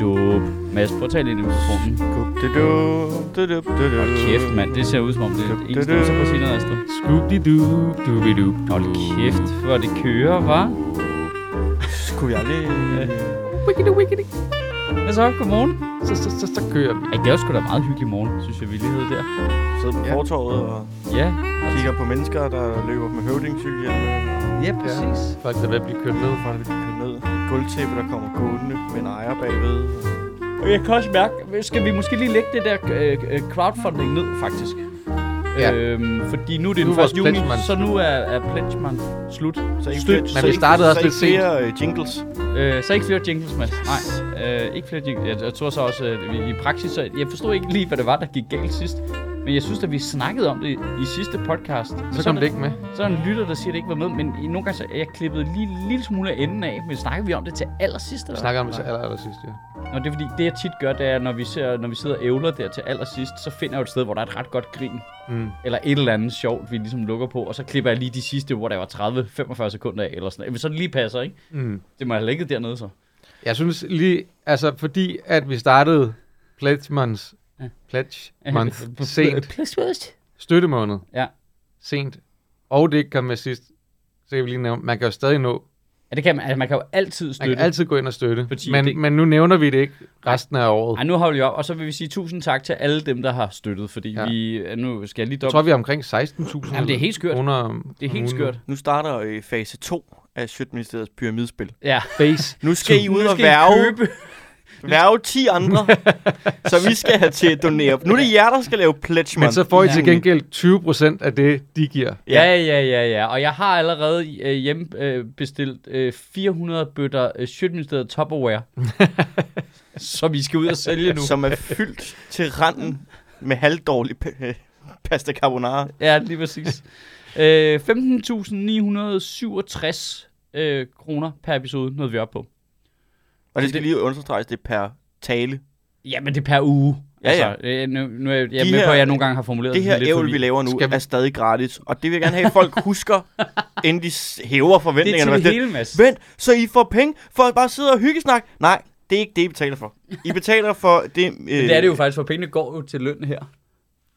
Skubdidup. Mads, prøv at tale ind i mikrofonen. Hold kæft, mand. Det ser ud som om, det er en stund, så prøv at sige noget, Astrid. Scooby-Doo, Dooby-Doo. Hold kæft, hvor det kører, hva'? Skulle jeg lige... Wiggity, wiggity. Hvad så? Godmorgen. Så, så, så, så kører vi. Ej, det var sgu da en meget hyggelig morgen, synes jeg, vi lige der. sidder på Ja. fortorvet og Ja, kigger på mennesker, der løber med høvdingcykelhjelme. ja præcis. Folk der er ved at blive kørt ned. Folk, der bliver kørt ned. Gulvtæppe, der kommer gående med en ejer bagved. Jeg kan også mærke, skal vi måske lige lægge det der øh, øh, crowdfunding ned, faktisk? Ja. Øhm, fordi nu er det Nu den er vores 1. juni, så nu er, er pledge month slut. Så ikke Støt. flere, Men så vi ikke- startede også så lidt ikke flere øh, jingles. Øh, så ikke flere jingles, Mads. Nej, øh, ikke flere jingles. Jeg, jeg tror så også, at vi, i praksis, så jeg forstod ikke lige, hvad det var, der gik galt sidst. Men jeg synes, at vi snakkede om det i, sidste podcast. Men Så kom det ikke med. Så er der en lytter, der siger, at det ikke var med, men i nogle gange så er jeg klippet lige en lille smule af enden af, men snakker vi om det til allersidst? Vi Eller? snakker om det til aller, aller sidst, ja. Nå, det er fordi, det jeg tit gør, det er, når vi, ser, når vi sidder og ævler der til allersidst, så finder jeg jo et sted, hvor der er et ret godt grin. Mm. Eller et eller andet sjovt, vi ligesom lukker på, og så klipper jeg lige de sidste, hvor der var 30-45 sekunder af, eller sådan noget. Så det lige passer, ikke? Mm. Det må jeg have lægget dernede så. Jeg synes lige, altså fordi at vi startede Pledge Month, Ja. Pledge Month sent, støttemåned Ja. sent, og det ikke kom med sidst, så kan vi lige nævne, man kan jo stadig nå, Ja, det kan man. Altså, man kan jo altid man støtte. kan altid gå ind og støtte, men, det- men nu nævner vi det ikke resten af året. Ej, nu holder vi op, og så vil vi sige tusind tak til alle dem, der har støttet, fordi Ja. vi, nu skal jeg lige Jeg dobbelt... tror, vi er omkring 16.000 Jamen, det er helt skørt. kroner om Det er helt skørt. Nu starter øh, fase 2 af Sjøtministeriets pyramidespil. Ja. Base. Nu skal I ud og værve, købe. Værve 10 andre, så vi skal have til at donere. Nu er det jer, der skal lave pledge Men month. så får I Ja. til gengæld 20% af det, de giver. Ja, ja, ja, ja. Og jeg har allerede øh, hjemme øh, bestilt øh, 400 bøtter øh, Sjøtministeriet Tupperware. som vi skal ud og sælge nu. som er fyldt til randen med halvdårlig øh, pasta carbonara. Ja, lige præcis. øh, 15.967 øh, kroner per episode nåede vi op på. Og det skal lige understreges, det er per tale. Ja, men det er per uge. Ja, ja. Altså, øh, nu, nu er jeg, jeg er De med her- på, at jeg nogle gange har formuleret Det her lidt ævl, vi laver nu, vi- er stadig gratis. Og det vil jeg gerne have, at folk husker, inden de hæver Det forventningerne. er til det hele, Mads. Vent, så I får penge for at bare sidde og hyggesnak? Nej, det er ikke det, I betaler for. I betaler for det... Øh, Men det er det jo faktisk, for pengene går jo til løn her.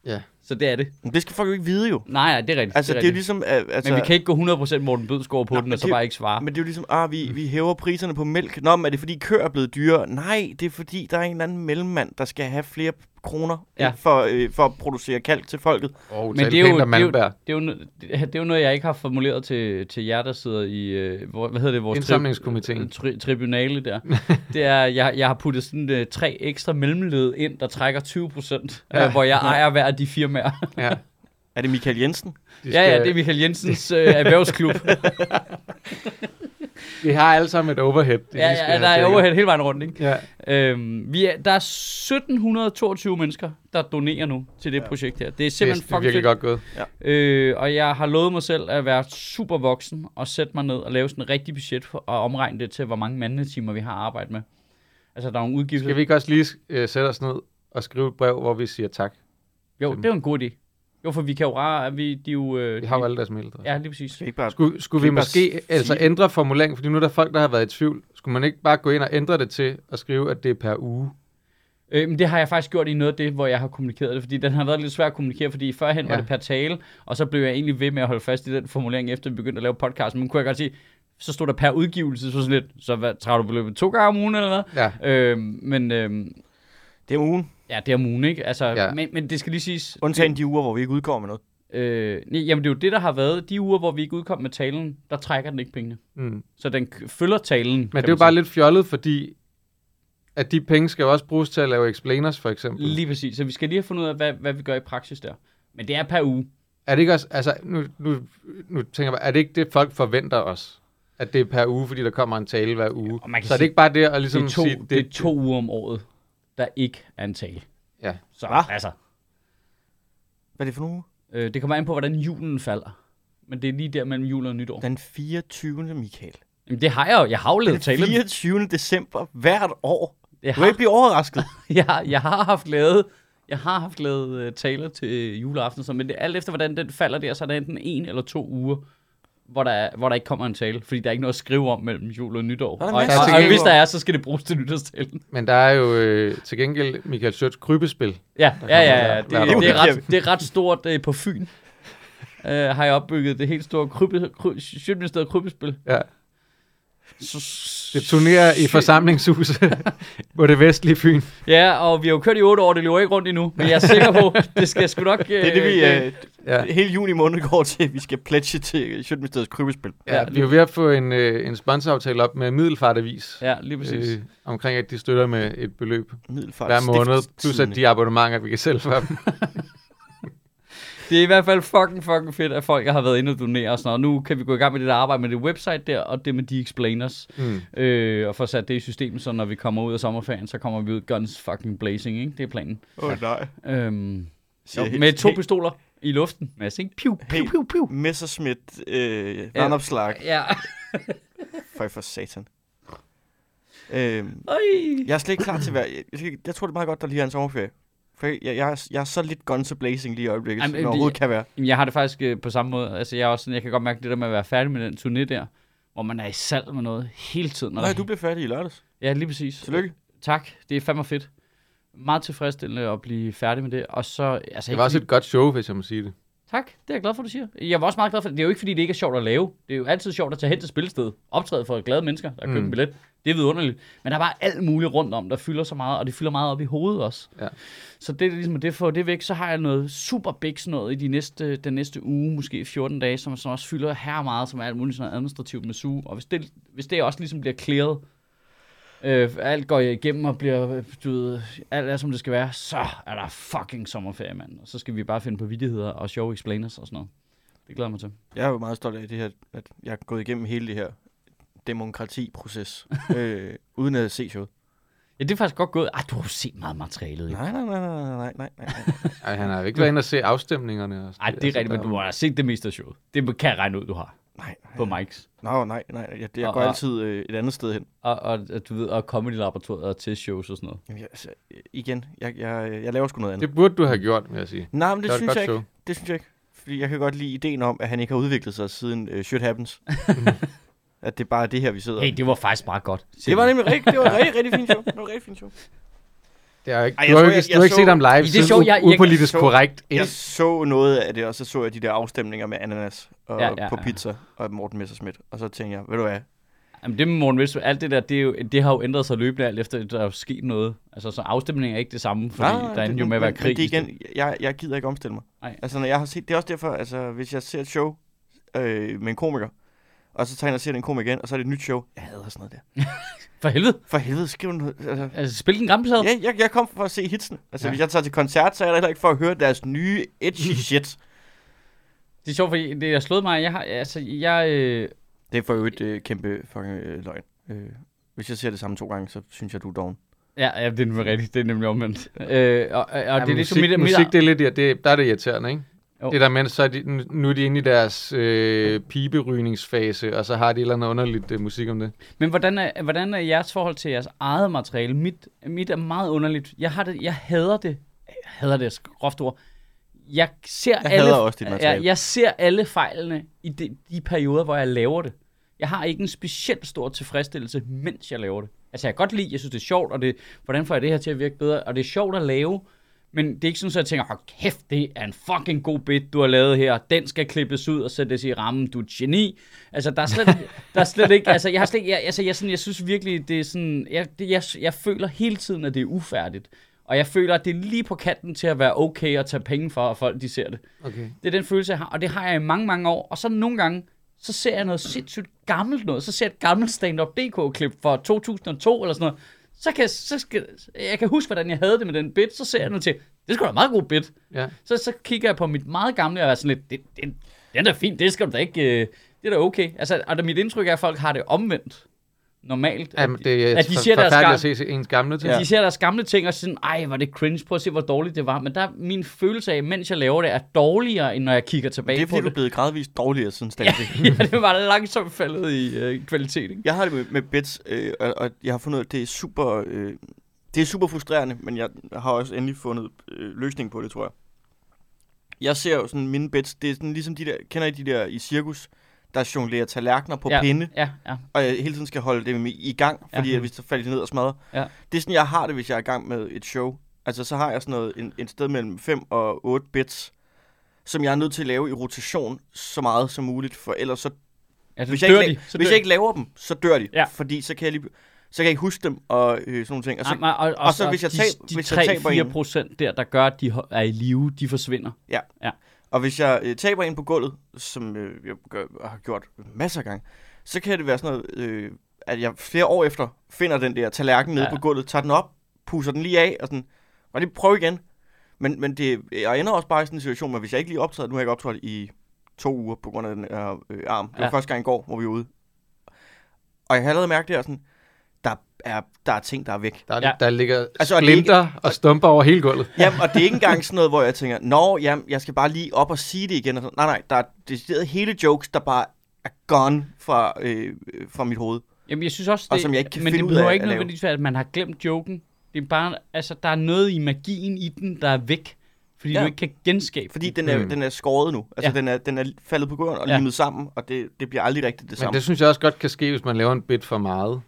Ja. Så det er det. Men det skal folk jo ikke vide jo. Nej, nej, det er rigtigt. Altså, det er, det er ligesom... Altså, Men vi kan ikke gå 100% Morten Bødskov på Nå, den, og så bare ikke svare. Men det er jo ligesom, ah, vi, vi hæver priserne på mælk. Nå, men er det fordi køer er blevet dyrere? Nej, det er fordi, der er en eller anden mellemmand, der skal have flere kroner Ja. for, øh, for at producere kalk til folket. Og Men det er, jo, det, er jo, det, er jo, det er jo noget, jeg ikke har formuleret til, til jer, der sidder i, øh, hvor, hvad hedder det, vores Indsamlingskomiteen. tri, tribunale der. det er, jeg, jeg har puttet sådan øh, tre ekstra mellemled ind, der trækker 20 procent, Ja. øh, hvor jeg ejer hver af de firmaer. Ja, Er det Michael Jensen? de ja, ja, det er Michael Jensens øh, erhvervsklub. Vi har alle sammen et overhead. det ja, ja, der er overhead hele vejen rundt, ikke? Ja. Øhm, vi er, der er 1722 mennesker, der donerer nu til det ja. projekt her. Det er Det er, simpelthen det er virkelig fedt. godt gået. Øh, og jeg har lovet mig selv at være super voksen og sætte mig ned og lave sådan en rigtig budget for, og omregne det til, hvor mange mandetimer vi har arbejdet med. Altså, der er nogle udgifter. Skal vi ikke også lige uh, sætte os ned og skrive et brev, hvor vi siger tak? Jo, det er jo en god idé. Jo, for vi kan jo rare, vi, de er jo... Øh, Vi har jo alle deres mailadresse. Ja, lige præcis. Skal vi ikke bare... Skulle, skulle vi vi bare måske sige- altså ændre formuleringen, fordi nu er der folk, der har været i tvivl. Skulle man ikke bare gå ind og ændre det til at skrive, at det er per uge? Øh, men det har jeg faktisk gjort i noget af det, hvor jeg har kommunikeret det, fordi den har været lidt svær at kommunikere, fordi førhen ja. var det per tale, og så blev jeg egentlig ved med at holde fast i den formulering, efter vi begyndte at lave podcast. Men kunne jeg godt sige, så stod der per udgivelse, så sådan lidt, så hvad, træder du beløbet to gange om ugen eller hvad? Ja, Øh, men øh, Det er ugen. Ja, det er om ugen, ikke? Altså, Ja. ja. men, men det skal lige siges... Undtagen de uger, hvor vi ikke udgår med noget. Øh, nej, jamen det er jo det, der har været. De uger, hvor vi ikke udkom med talen, der trækker den ikke pengene. mm. Så den følger talen. Men det er jo bare lidt fjollet, fordi at de penge skal jo også bruges til at lave explainers, for eksempel. Lige præcis. Så vi skal lige have fundet ud af, hvad, hvad vi gør i praksis der. Men det er per uge. Er det ikke også, altså nu, nu, nu tænker jeg bare, er det ikke det, folk forventer os? At det er per uge, fordi der kommer en tale hver uge. Kan Så er det sige- ikke bare det at ligesom det, er to, sige, det, det er to uger om året, der ikke er en tale. Ja. Så Hva? altså, Hvad er det for nogle uger? øh, det kommer an på, hvordan julen falder. Men det er lige der mellem jul og nytår. Den 24. Michael. Jamen, det har jeg jo. Jeg har jo lavet Den tale. 24. december hvert år. Jeg Du vil har, ikke blive overrasket. jeg, har- jeg har haft lavet jeg har haft lavet uh, taler til juleaften, så, men det er alt efter, hvordan den falder der, så er der enten en eller to uger, hvor der, er, hvor der ikke kommer en tale, fordi der er ikke noget at skrive om mellem jul og nytår. Og, og, af og, ting. hvis der er, så skal det bruges til nytårstalen. Men der er jo øh, til gengæld Michael Schøtz krybespil. Ja, ja, ja, ja. Det, det, det, er ret, det er ret stort øh, på Fyn. Uh, har jeg opbygget det helt store krybbe, kry, krybespil. Ja. Så, Det turnerer i forsamlingshuset på det vestlige Fyn. Ja, og vi har jo kørt i otte år, det løber ikke rundt endnu, men jeg er sikker på, det skal sgu nok... Det er det, vi øh, Ja. hele juni måned går til. Vi skal pledge til Sjøtministeriets krybespil. Ja, Ja, vi er jo ved at få en, øh, en sponsoraftale op med Middelfartavis. Ja, lige præcis. Øh, omkring, at de støtter med et beløb Middelfart hver måned, plus at de abonnementer, vi kan sælge for dem. Det er i hvert fald fucking, fucking fedt, at folk har været inde og donere og sådan noget. Nu kan vi gå i gang med det der arbejde med det website der, og det med de explainers. Mm. Øh, og få sat det i systemet, så når vi kommer ud af sommerferien, så kommer vi ud guns fucking blazing, ikke? Det er planen. Åh oh, nej. Øhm, jo, helt- med to helt- pistoler i luften. Mads, ikke? Piu, piu, piu, piu. Messerschmidt øh, vandopslag. Ja. Føj for satan. Øhm, Øj. jeg er slet ikke klar til at være... Jeg, jeg, jeg tror, det er meget godt, der lige er en sommerferie. For jeg, jeg, jeg, er, jeg så lidt guns blazing lige i øjeblikket, Jamen, som det- det overhovedet kan være. Jamen, jeg har det faktisk øh, på samme måde. Altså, jeg, er også sådan, jeg kan godt mærke det der med at være færdig med den turné der, hvor man er i salg med noget hele tiden. Nej, du blev færdig i lørdags. Ja, lige præcis. Tillykke. Tak, det er fandme fedt. Meget tilfredsstillende at blive færdig med det. Og så, altså, Det var også et godt show, hvis jeg må sige det. Tak, det er jeg glad for, du siger. Jeg var også meget glad for det. Det er jo ikke, fordi det ikke er sjovt at lave. Det er jo altid sjovt at tage hen til spilstedet. Optræde for glade mennesker, der købt Mm. en billet. Det er vidunderligt. Men der er bare alt muligt rundt om, der fylder så meget, og det fylder meget op i hovedet også. Ja. Så det er ligesom, at det får det væk, så har jeg noget super big sådan noget i de næste, den næste uge, måske 14 dage, som, som også fylder her meget, som er alt muligt sådan administrativt med suge. Og hvis det, hvis det også ligesom bliver clearet, øh, alt går igennem og bliver, du ved, alt er som det skal være, så er der fucking sommerferie, mand. Og så skal vi bare finde på vidigheder og sjove explainers og sådan noget. Det glæder mig til. Jeg er jo meget stolt af det her, at jeg er gået igennem hele det her demokratiproces, øh, uden at se showet. Ja, det er faktisk godt gået. Ej, du har jo set meget materialet, ikke? Nej, nej, nej, nej, nej, nej, nej. Ej, han har jo ikke været inde og se afstemningerne. Og sådan Ej, det er rigtigt, men du har set det meste af showet. Det kan jeg regne ud, du har nej, på nej. Mikes. Nå, nej, nej. Jeg, jeg Og- går og- altid øh, et andet sted hen. Og, og, og du ved, og comedy laboratoriet og testshows og sådan noget. Jamen, jeg, altså, øh, igen, jeg, jeg, jeg laver sgu noget andet. Det burde du have gjort, vil jeg sige. Nej, men det, var et synes jeg ikke. show. Det synes jeg ikke. Fordi jeg kan godt lide ideen om, at han ikke har udviklet sig siden uh, Shit Happens. at det bare er det her, vi sidder. Hey, det var faktisk bare godt. det var nemlig rigtig, det var rigtig, rigtig fint show. Det var rigtig fint show. Det er ikke, Ej, du jeg har tror, jo ikke, jeg- du har jeg ikke så- set ham live, det show, jeg- jeg- upolitisk så- korrekt. Jeg så noget af det, og så så jeg de der afstemninger med ananas og, Ja, ja, ja, ja, på ja. pizza og Morten Messerschmidt. Og så tænkte jeg, ved du hvad, Jamen det med Morten Messerschmidt, alt det der, det, er jo, det har jo ændret sig løbende alt efter, der er jo sket noget. Altså, så afstemningen er ikke det samme, fordi Nej, der endte jo med at være krig. Det er igen, jeg, jeg gider ikke omstille mig. Nej. Altså, når jeg har set, det er også derfor, altså, hvis jeg ser et show øh, med en komiker, og så tager jeg ind og ser en komiker igen, og så er det et nyt show. Jeg hader sådan noget der. For helvede. For helvede, skriv noget. Altså, Altså, spil den gamle plade. ja, jeg, jeg kom for at se hitsen. Altså, Ja. hvis jeg tager til koncert, så er jeg heller ikke for at høre deres nye edgy shit. Det er sjovt, fordi det har slået mig. Jeg har, altså, jeg... Øh, Det er for øvrigt øh, kæmpe fucking øh, løgn. Øh, hvis jeg ser det samme to gange, så synes jeg, du er doven. ja, ja, det er nemlig rigtigt. Det er nemlig omvendt. Øh, og, og, og Ja, det er ligesom musik, mit, musik, det er lidt, det, der er det irriterende, ikke? Jo. Det der med, så er de, nu er de inde i deres øh, piberygningsfase, og så har de et eller andet underligt øh, musik om det. Men hvordan er, hvordan er jeres forhold til jeres eget materiale? Mit, mit er meget underligt. Jeg, har det, jeg hader det. Jeg hader det, et groft ord. Jeg ser Jeg alle, hader også dit materiale. Jeg, jeg ser alle fejlene i de, de perioder, hvor jeg laver det. Jeg har ikke en specielt stor tilfredsstillelse, mens jeg laver det. Altså, jeg kan godt lide, jeg synes, det er sjovt, og det, hvordan får jeg det her til at virke bedre? Og det er sjovt at lave, men det er ikke sådan, at jeg tænker, hold kæft, det er en fucking god bit, du har lavet her. Den skal klippes ud og sættes i rammen. Du er geni. Altså, der er slet, der er slet ikke, altså, jeg har slet jeg, altså, jeg, sådan, jeg synes virkelig, det er sådan, jeg, det, jeg, jeg føler hele tiden, at det er ufærdigt. Og jeg føler, at det er lige på kanten til at være okay at tage penge for, at folk de ser det. Okay. Det er den følelse, jeg har, og det har jeg i mange, mange år. Og så nogle gange, så ser jeg noget sindssygt gammelt noget. Så ser jeg et gammelt stand-up DK-klip fra 2002 eller sådan noget. Så kan, jeg- så skal, jeg kan huske, hvordan jeg havde det med den bit. Så ser jeg noget til, det skulle da en meget god bit. Ja. Så, så kigger jeg på mit meget gamle og er sådan lidt, det, det, den er da fint, det skal du da ikke, øh, det er da okay. Altså, og der, mit indtryk er, at folk har det omvendt. Normalt. Jamen, det er at de siger deres gang- at se ens gamle ting. Ja. De ser deres gamle ting og sådan, ej, var det cringe, prøv at se, hvor dårligt det var. Men der er min følelse af, mens jeg laver det, er dårligere, end når jeg kigger tilbage Det er på fordi, du er det. blevet gradvist dårligere siden stand ja, det var langsomt faldet i øh, kvalitet, ikke? Jeg har det med, med bits, øh, og, og jeg har fundet ud af, at det er super, øh, det er super frustrerende, men jeg har også endelig fundet øh, løsning på det, tror jeg. Jeg ser jo sådan mine bits, det er sådan ligesom de der, kender I de der i cirkus, der jonglerer tallerkener på ja, pinde, Ja, ja. og jeg hele tiden skal holde dem i, i gang, fordi Ja. ja. hvis så falder de ned og smadrer. Ja. Det er sådan, jeg har det, hvis jeg er i gang med et show. Altså, så har jeg sådan noget, en, en sted mellem 5 og 8 bits, som jeg er nødt til at lave i rotation så meget som muligt, for ellers så, Altså, hvis, dør jeg ikke, de, så hvis jeg ikke laver dem, så dør de. Ja. Fordi så kan jeg lige, så kan jeg ikke huske dem og øh, sådan nogle ting. Og så, Jamen, og, og, og så hvis jeg de, tab- de hvis jeg taber 3-4 en- procent der, der gør, at de er i live, de forsvinder. Og hvis jeg øh, taber en på gulvet, som øh, jeg gør, har gjort masser af gange, så kan det være sådan noget, øh, at jeg flere år efter finder den der tallerken nede Ja. på gulvet, tager den op, puser den lige af, og sådan, og lige prøve igen. Men, men det, jeg ender også bare i sådan en situation, hvor hvis jeg ikke lige optræder, nu har jeg ikke optrådt i to uger på grund af den her øh, arm. Det var Ja. første gang i går, hvor vi var ude. Og jeg har allerede mærket det her sådan, der er, der er ting, der er væk. Der, Ja. der ligger Altså, altså, og ikke- splinter og stumper over hele gulvet. Jamen, og det er ikke engang sådan noget, hvor jeg tænker, nå, jamen, jeg skal bare lige op og sige det igen. Og sådan. Nej, nej, der er decideret hele jokes, der bare er gone fra, øh, fra mit hoved. Jamen, jeg synes også, Og det, som jeg ikke kan men finde det ud behøver af ikke nødvendigvis være, at man har glemt joken. Det er bare, altså, der er noget i magien i den, der er væk. Fordi Ja. du ikke kan genskabe Fordi den. er, Mm. den er skåret nu. Altså, Ja. den, er, den er faldet på gulvet og Ja. limet sammen, og det, det bliver aldrig rigtigt det Men samme. det synes jeg også godt kan ske, hvis man laver en bit for meget.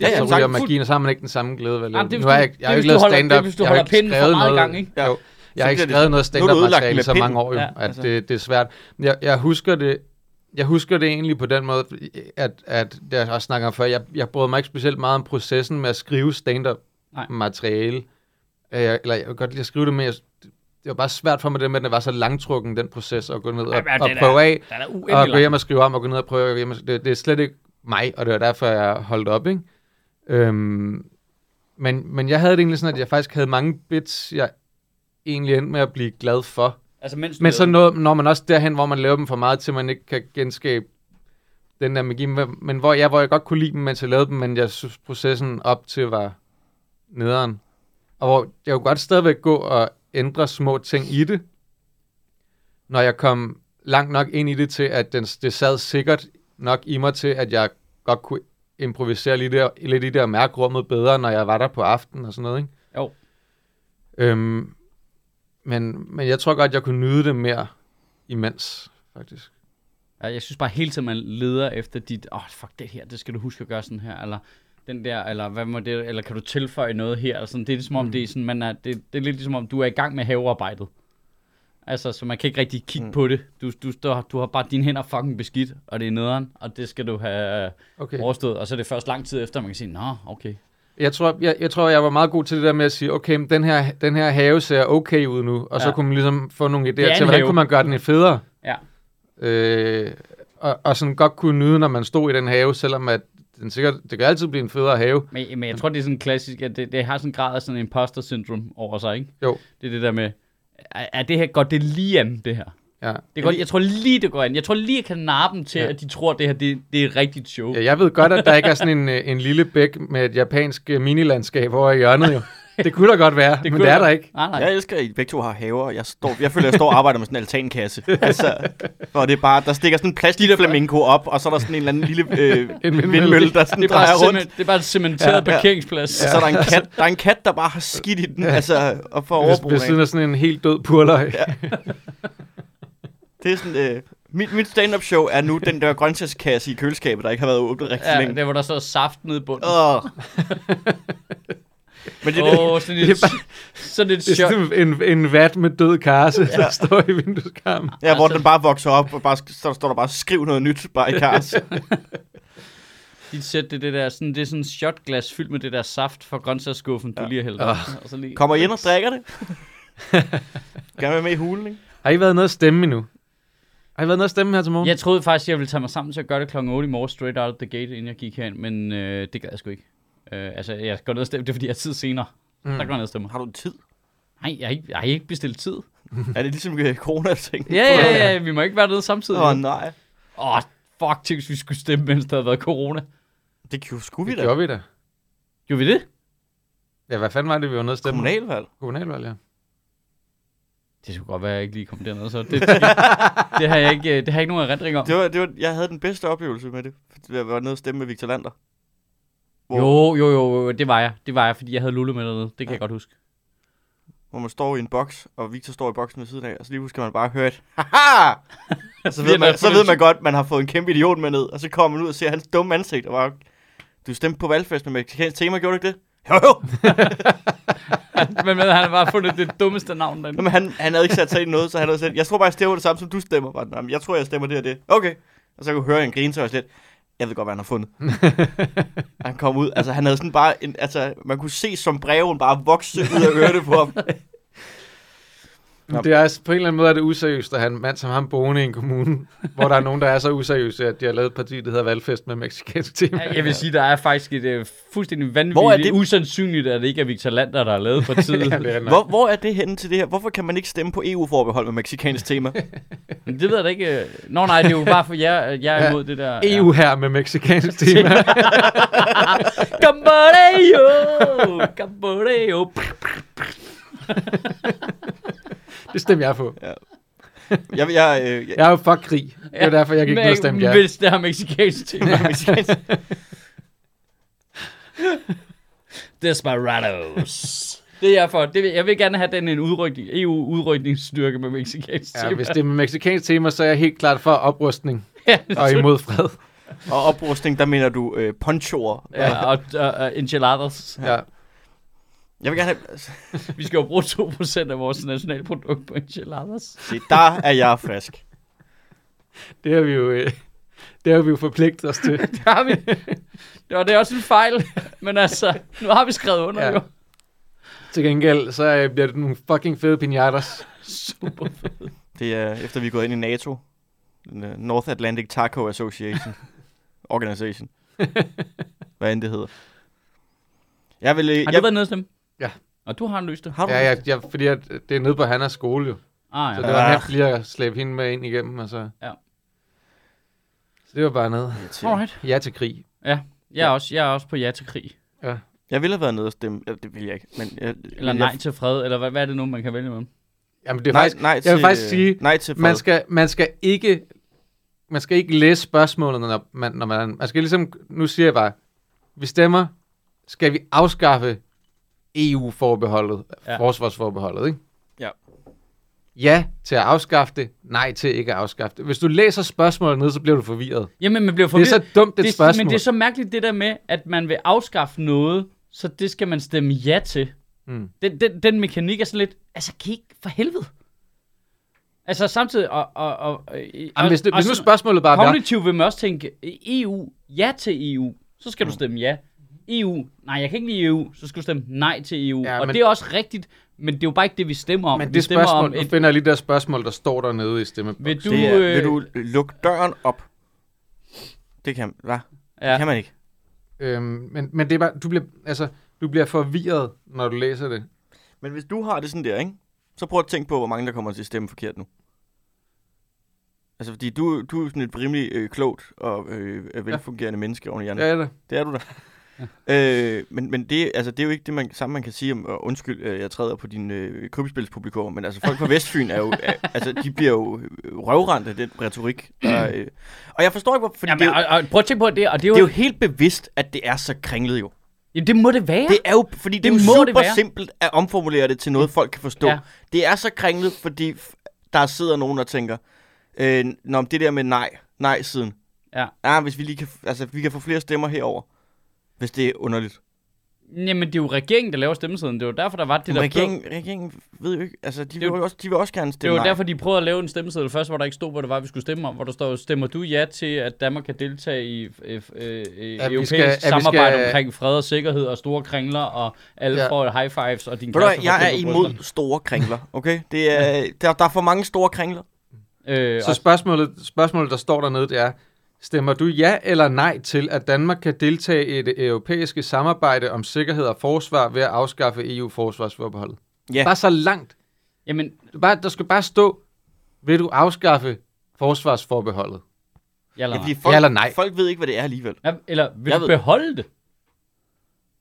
Ja, Ja, så ryger magien, og så har man ikke den samme glæde lave Jamen, det Nu har jeg, jeg har ikke hvis du lavet stand-up. det er, hvis du jeg har holder ikke pinden for skrevet noget- gang, ikke? Ja. Jo, jeg har ikke skrevet noget med i så mange år, jo, Ja, at altså. det, det er svært. Jeg, jeg husker det jeg husker det egentlig på den måde, at, at jeg også snakker om før, jeg, jeg brød mig ikke specielt meget om processen med at skrive stand-up materiale. Øh, Jeg, eller jeg kan godt lide at skrive det, men jeg, det var bare svært for mig det med, at det var så langtrukken, den proces, at gå ned og, Jamen, og prøve af, Der er og gå hjem og skrive om, og gå ned og prøve og- Det, det er slet ikke mig, og det var derfor, jeg holdt op, ikke? Øhm, men, men jeg havde det egentlig sådan, at jeg faktisk havde mange bits, jeg egentlig endte med at blive glad for. Altså, mens Men så når, når man også derhen, hvor man laver dem for meget, til man ikke kan genskabe den der magi. Men men hvor jeg, hvor jeg godt kunne lide dem, mens jeg lavede dem, men jeg synes processen op til var nederen. Og hvor jeg kunne godt stadigvæk gå og ændre små ting i det, når jeg kom langt nok ind i det til, at den, det sad sikkert nok i mig til, at jeg godt kunne improvisere lidt, der, lidt i det og mærke rummet bedre, når jeg var der på aftenen og sådan noget, ikke? Jo. Øhm, men, men jeg tror godt, jeg kunne nyde det mere imens, faktisk. Ja, jeg synes bare hele tiden, man leder efter dit, åh, oh, fuck det her, det skal du huske at gøre sådan her, eller den der, eller hvad må det, eller kan du tilføje noget her, eller sådan, det er ligesom om, Mm. det er sådan, man er, det, det er lidt ligesom om, du er i gang med havearbejdet. Altså, så man kan ikke rigtig kigge Mm. på det. Du, du, du, du har bare dine hænder fucking beskidt, og det er nederen, og det skal du have Okay. overstået, og så er det først lang tid efter, man kan sige, nå, okay. Jeg tror, jeg, jeg tror, jeg var meget god til det der med at sige, okay, men den her, den her have ser okay ud nu, og ja. så kunne man ligesom få nogle er idéer til, hvordan have. kunne man gøre den federe. Ja. Øh, og, og sådan godt kunne nyde, når man stod i den have, selvom at den sikkert, det kan altid blive en federe have. Men, men jeg tror, det er sådan klassisk, at det, det har sådan en grad af sådan en imposter syndrom over sig, ikke? Jo. Det er det der med, er, det her, går det lige an, det her? Ja. Det går, jeg tror lige, det går an. Jeg tror lige, jeg kan narre dem til, Ja. ja. at de tror, at det her det, det er et rigtigt show. ja. Jeg ved godt, at der ikke er sådan en, øh, en lille bæk med et japansk øh, minilandskab over i hjørnet, jo. Det kunne da godt være, det men det er da- der ikke. Nej, nej. Jeg elsker, at I begge to har haver. Jeg, står, jeg føler, at jeg står og arbejder med sådan en altankasse. altså, hvor det er bare, der stikker sådan en plastikflamingo op, og så er der sådan en eller anden lille øh, vindmølle. vindmølle, der sådan Det er, bare drejer rundt. cement, det er bare en cementeret Ja, ja, ja. parkeringsplads. Og så er der en kat, der er en kat, der bare har skidt i den, altså, og får overbrug ved siden af. sådan en helt død purløg. Ja. Det er sådan, øh, mit, mit stand-up show er nu den der grøntsagskasse i køleskabet, der ikke har været åbnet rigtig Ja, længe. der hvor der står saft nede i bunden. Åh. Men det, er det, oh, sådan Det et, er bare- sådan et Det er en, en vat med død karse, ja. der står i vindueskarmen. ja, hvor altså- den bare vokser op, og bare, så står der bare, skriv noget nyt, bare i kars. Dit sæt, det, er det, der, sådan, det er sådan en shotglas fyldt med det der saft fra grøntsagsskuffen, du Ja. lige har hældt op. Og så lige... Kommer I ind og drikker det? Gerne være med i hulen, ikke? Har I været nede at stemme endnu? Har I været nede at stemme her til morgen? Jeg troede faktisk, jeg ville tage mig sammen til at gøre det kl. 8 i morgen, straight out of the gate, inden jeg gik herind, men øh, det gad jeg sgu ikke. Øh, altså, jeg går ned og stemme, det er fordi, jeg har tid senere. Mm. Der går jeg ned og stemmer. Har du tid? Nej, jeg har ikke, jeg har ikke bestilt tid. Er det ligesom corona-ting? Ja, ja, ja, vi må ikke være nede samtidig. Åh, Åh, oh, nej. oh, fuck, tænk, hvis vi skulle stemme, mens der havde været corona. Det kunne, skulle vi det da. gjorde vi da. Gjorde vi det? Ja, hvad fanden var det, vi var nede at stemme? Kommunalvalg. Kommunalvalg, ja. Det skulle godt være, at jeg ikke lige kom derned, så det, det, det, har jeg ikke, det har jeg ikke nogen erindring om. Det var, det var, jeg havde den bedste oplevelse med det. Jeg var nede og stemme med Victor Lander. Jo, jo, jo, jo, det var jeg. Det var jeg, fordi jeg havde Lulle med dernede. Det kan jeg godt huske. hvor man står i en boks, og Victor står i boksen ved siden af, og så lige kan man bare høre et, haha! Og så ved, man, så ved man godt, man har fået en kæmpe idiot med ned, og så kommer man ud og ser hans dumme ansigt, og bare, du stemte på valgfest med mexicansk tema, gjorde du ikke det? Jo, jo! Men, men han har bare fundet det dummeste navn derinde. Men han, han havde ikke sat sig i noget, så han havde sagt, jeg tror bare, jeg stemmer det samme, som du stemmer. Bare, "Jamen, jeg tror, jeg stemmer det og det. Okay. Og så kunne jeg høre en grine, så jeg slet, jeg ved godt, hvad han har fundet. han kom ud, altså han havde sådan bare, en, altså man kunne se som breven bare vokse ud af ørerne på ham. Men det er altså- på en eller anden måde er det useriøst at have en mand som ham boende i en kommune, hvor der er nogen, der er så useriøse, at de har lavet et parti, der hedder Valgfest med mexicansk tema. Ja, Jeg vil sige, der er faktisk et uh, fuldstændig Hvor er vanvittigt det- usandsynligt, at det ikke er Victor Lander, der har lavet partiet. Ja, er. Hvor, hvor er det henne til det her? Hvorfor kan man ikke stemme på EU-forbehold med mexicansk tema? Men det ved jeg da ikke. Nå nej, det er jo bare for jer, jeg er Ja. imod det der. EU her med mexicansk tema. Cambodio! Cambodio! Det stemmer jeg på. Jeg, jeg, øh, jeg, Jeg er jo for krig. Det er derfor, jeg ned og stemte ja. Hvis det har mexicansk tema. mexicansk, Desperados. Det er jeg for. Det vil, jeg vil gerne have den en udrykning, EU-udrykningsstyrke med mexicansk ja. tema. Hvis det er med mexicansk tema, så er jeg helt klart for oprustning Ja, og imod fred. og oprustning, der mener du øh, ponchoer. ja, og, og, og enchiladas. Ja. Jeg vil gerne have, Vi skal jo bruge 2% af vores nationalprodukt på enchiladas. se, der er jeg frisk. Det har vi jo, øh, det har vi jo forpligtet os til. Det har vi. Det var det er også en fejl. Men altså, nu har vi skrevet under Ja. jo. Til gengæld, så øh, bliver det nogle fucking fede pinatas. Super. Det er efter vi er gået ind i NATO. Uh, North Atlantic Taco Association. Organization. Hvad end det hedder. Jeg vil, øh, Har jeg, du været nede og stemme? Ja. Og du har løst det? har du Ja, ja, ja, fordi at det er nede på Hannas skole jo. Ah, Så ja. det var Ah. nemt lige at slæbe hende med ind igennem, og så... Ja. Så det var bare noget. Alright. Ja til krig. Jeg er, også, jeg er også på ja til krig. Ja. Jeg ville have været nede og stemme. Ja, det vil jeg ikke. Men jeg, Eller jeg, nej til fred, eller hvad, hvad er det nu, man kan vælge med? Jamen, det er nej, faktisk... nej jeg vil til, faktisk øh, sige, nej til fred. Man skal, man skal ikke... Man skal ikke læse spørgsmålet, når man, når man... Man skal ligesom... Nu siger jeg bare, vi stemmer. Skal vi afskaffe EU-forbeholdet, Ja. forsvarsforbeholdet, ikke? Ja. Ja til at afskaffe det, nej til ikke at afskaffe det. Hvis du læser spørgsmålet ned, så bliver du forvirret. Jamen, man bliver Det er forvirret. så dumt et det, spørgsmål. Men det er så mærkeligt det der med, at man vil afskaffe noget, så det skal man stemme ja til. Mm. Den, den, den mekanik er sådan lidt, altså kan I ikke for helvede? Altså samtidig, og, og, og, og, Jamen, hvis, det, og hvis nu spørgsmålet bare Kognitivt vil man også tænke, EU, ja til EU, så skal du stemme ja. EU, nej, jeg kan ikke lide EU, så skal du stemme nej til EU. Ja, og men- det er også rigtigt, men det er jo bare ikke det, vi stemmer om. men vi det stemmer spørgsmål, om nu et, finder jeg lige det spørgsmål, der står dernede i stemmeboksen. vil du, det er, øh, vil du lukke døren op? Det kan, hvad? ja, Det kan man ikke. Øhm, men, men det er bare, du bliver, altså, du bliver forvirret, når du læser det. Men hvis du har det sådan der, ikke? Så prøv at tænke på, hvor mange der kommer til at stemme forkert nu. Altså, fordi du, du er sådan et rimelig øh, klogt og øh, velfungerende ja. menneske oven i hjernen. Ja, det. Det er du da. Øh, men men det, altså, det er jo ikke det man, samme, man kan sige om, og undskyld, øh, jeg træder på din øh, krybspilspublikum, men altså folk fra Vestfyn er jo, er, altså de bliver jo øh, røvrendt af den retorik. Der, øh, og jeg forstår ikke, hvorfor, fordi Jamen, det, er jo, og, og, prøv at tænke på det, og det er jo, det er jo helt bevidst, at det er så kringlet jo. Jamen, det må det være. Det er jo, fordi det, Det er jo super det være. simpelt at omformulere det til noget, folk kan forstå. Ja. Ja. Det er så kringlet, fordi der sidder nogen, der tænker, øh, Nå, det der med nej, nej-siden. Ja. Ja, hvis vi lige kan, altså, vi kan få flere stemmer herover, hvis det er underligt. Jamen, det er jo regeringen, der laver stemmesedlen. Det var derfor, der var det Men der... regeringen, regeringen ved jo ikke, altså, de vil, Det er jo- også, de vil også gerne Det stemme var nej. derfor, de prøvede at lave en stemmeseddel først, hvor der ikke stod, hvor det var, vi skulle stemme om. Hvor der står, stemmer du ja til, at Danmark kan deltage i øh, øh, vi europæisk skal- samarbejde skal- omkring fred og sikkerhed og store kringler, og alle Ja. får high fives, og din kæreste jeg er imod store kringler, okay? Det er, der, der er for mange store kringler. Øh, Så og, spørgsmålet, spørgsmålet, der står dernede, det er, stemmer du ja eller nej til, at Danmark kan deltage i det europæiske samarbejde om sikkerhed og forsvar ved at afskaffe EU-forsvarsforbeholdet? Ja. Bare så langt. jamen, Du bare, der skal bare stå, vil du afskaffe forsvarsforbeholdet? ja eller nej. folk, Ja eller nej? folk ved ikke, hvad det er alligevel. Ja, eller vil Jeg du ved- beholde det?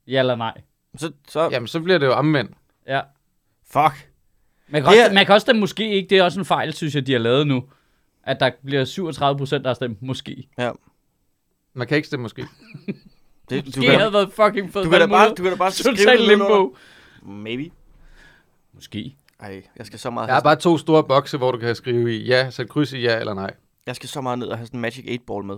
Ja eller nej? Så, så Jamen, så bliver det jo omvendt. Ja. fuck. Man kan, også, er- man kan også stemme måske ikke, det er også en fejl, synes jeg, de har lavet nu. At der bliver 37 procent, der har stemt måske. Man kan ikke stemme måske. Det, Måske havde været fucking fedt. du kan da bare, du kan da bare skrive limbo. Maybe. Måske. Ej, jeg skal så meget, Der er bare to store bokse, hvor du kan skrive i ja, sæt kryds i ja eller nej. jeg skal så meget ned og have sådan en Magic 8 Ball med.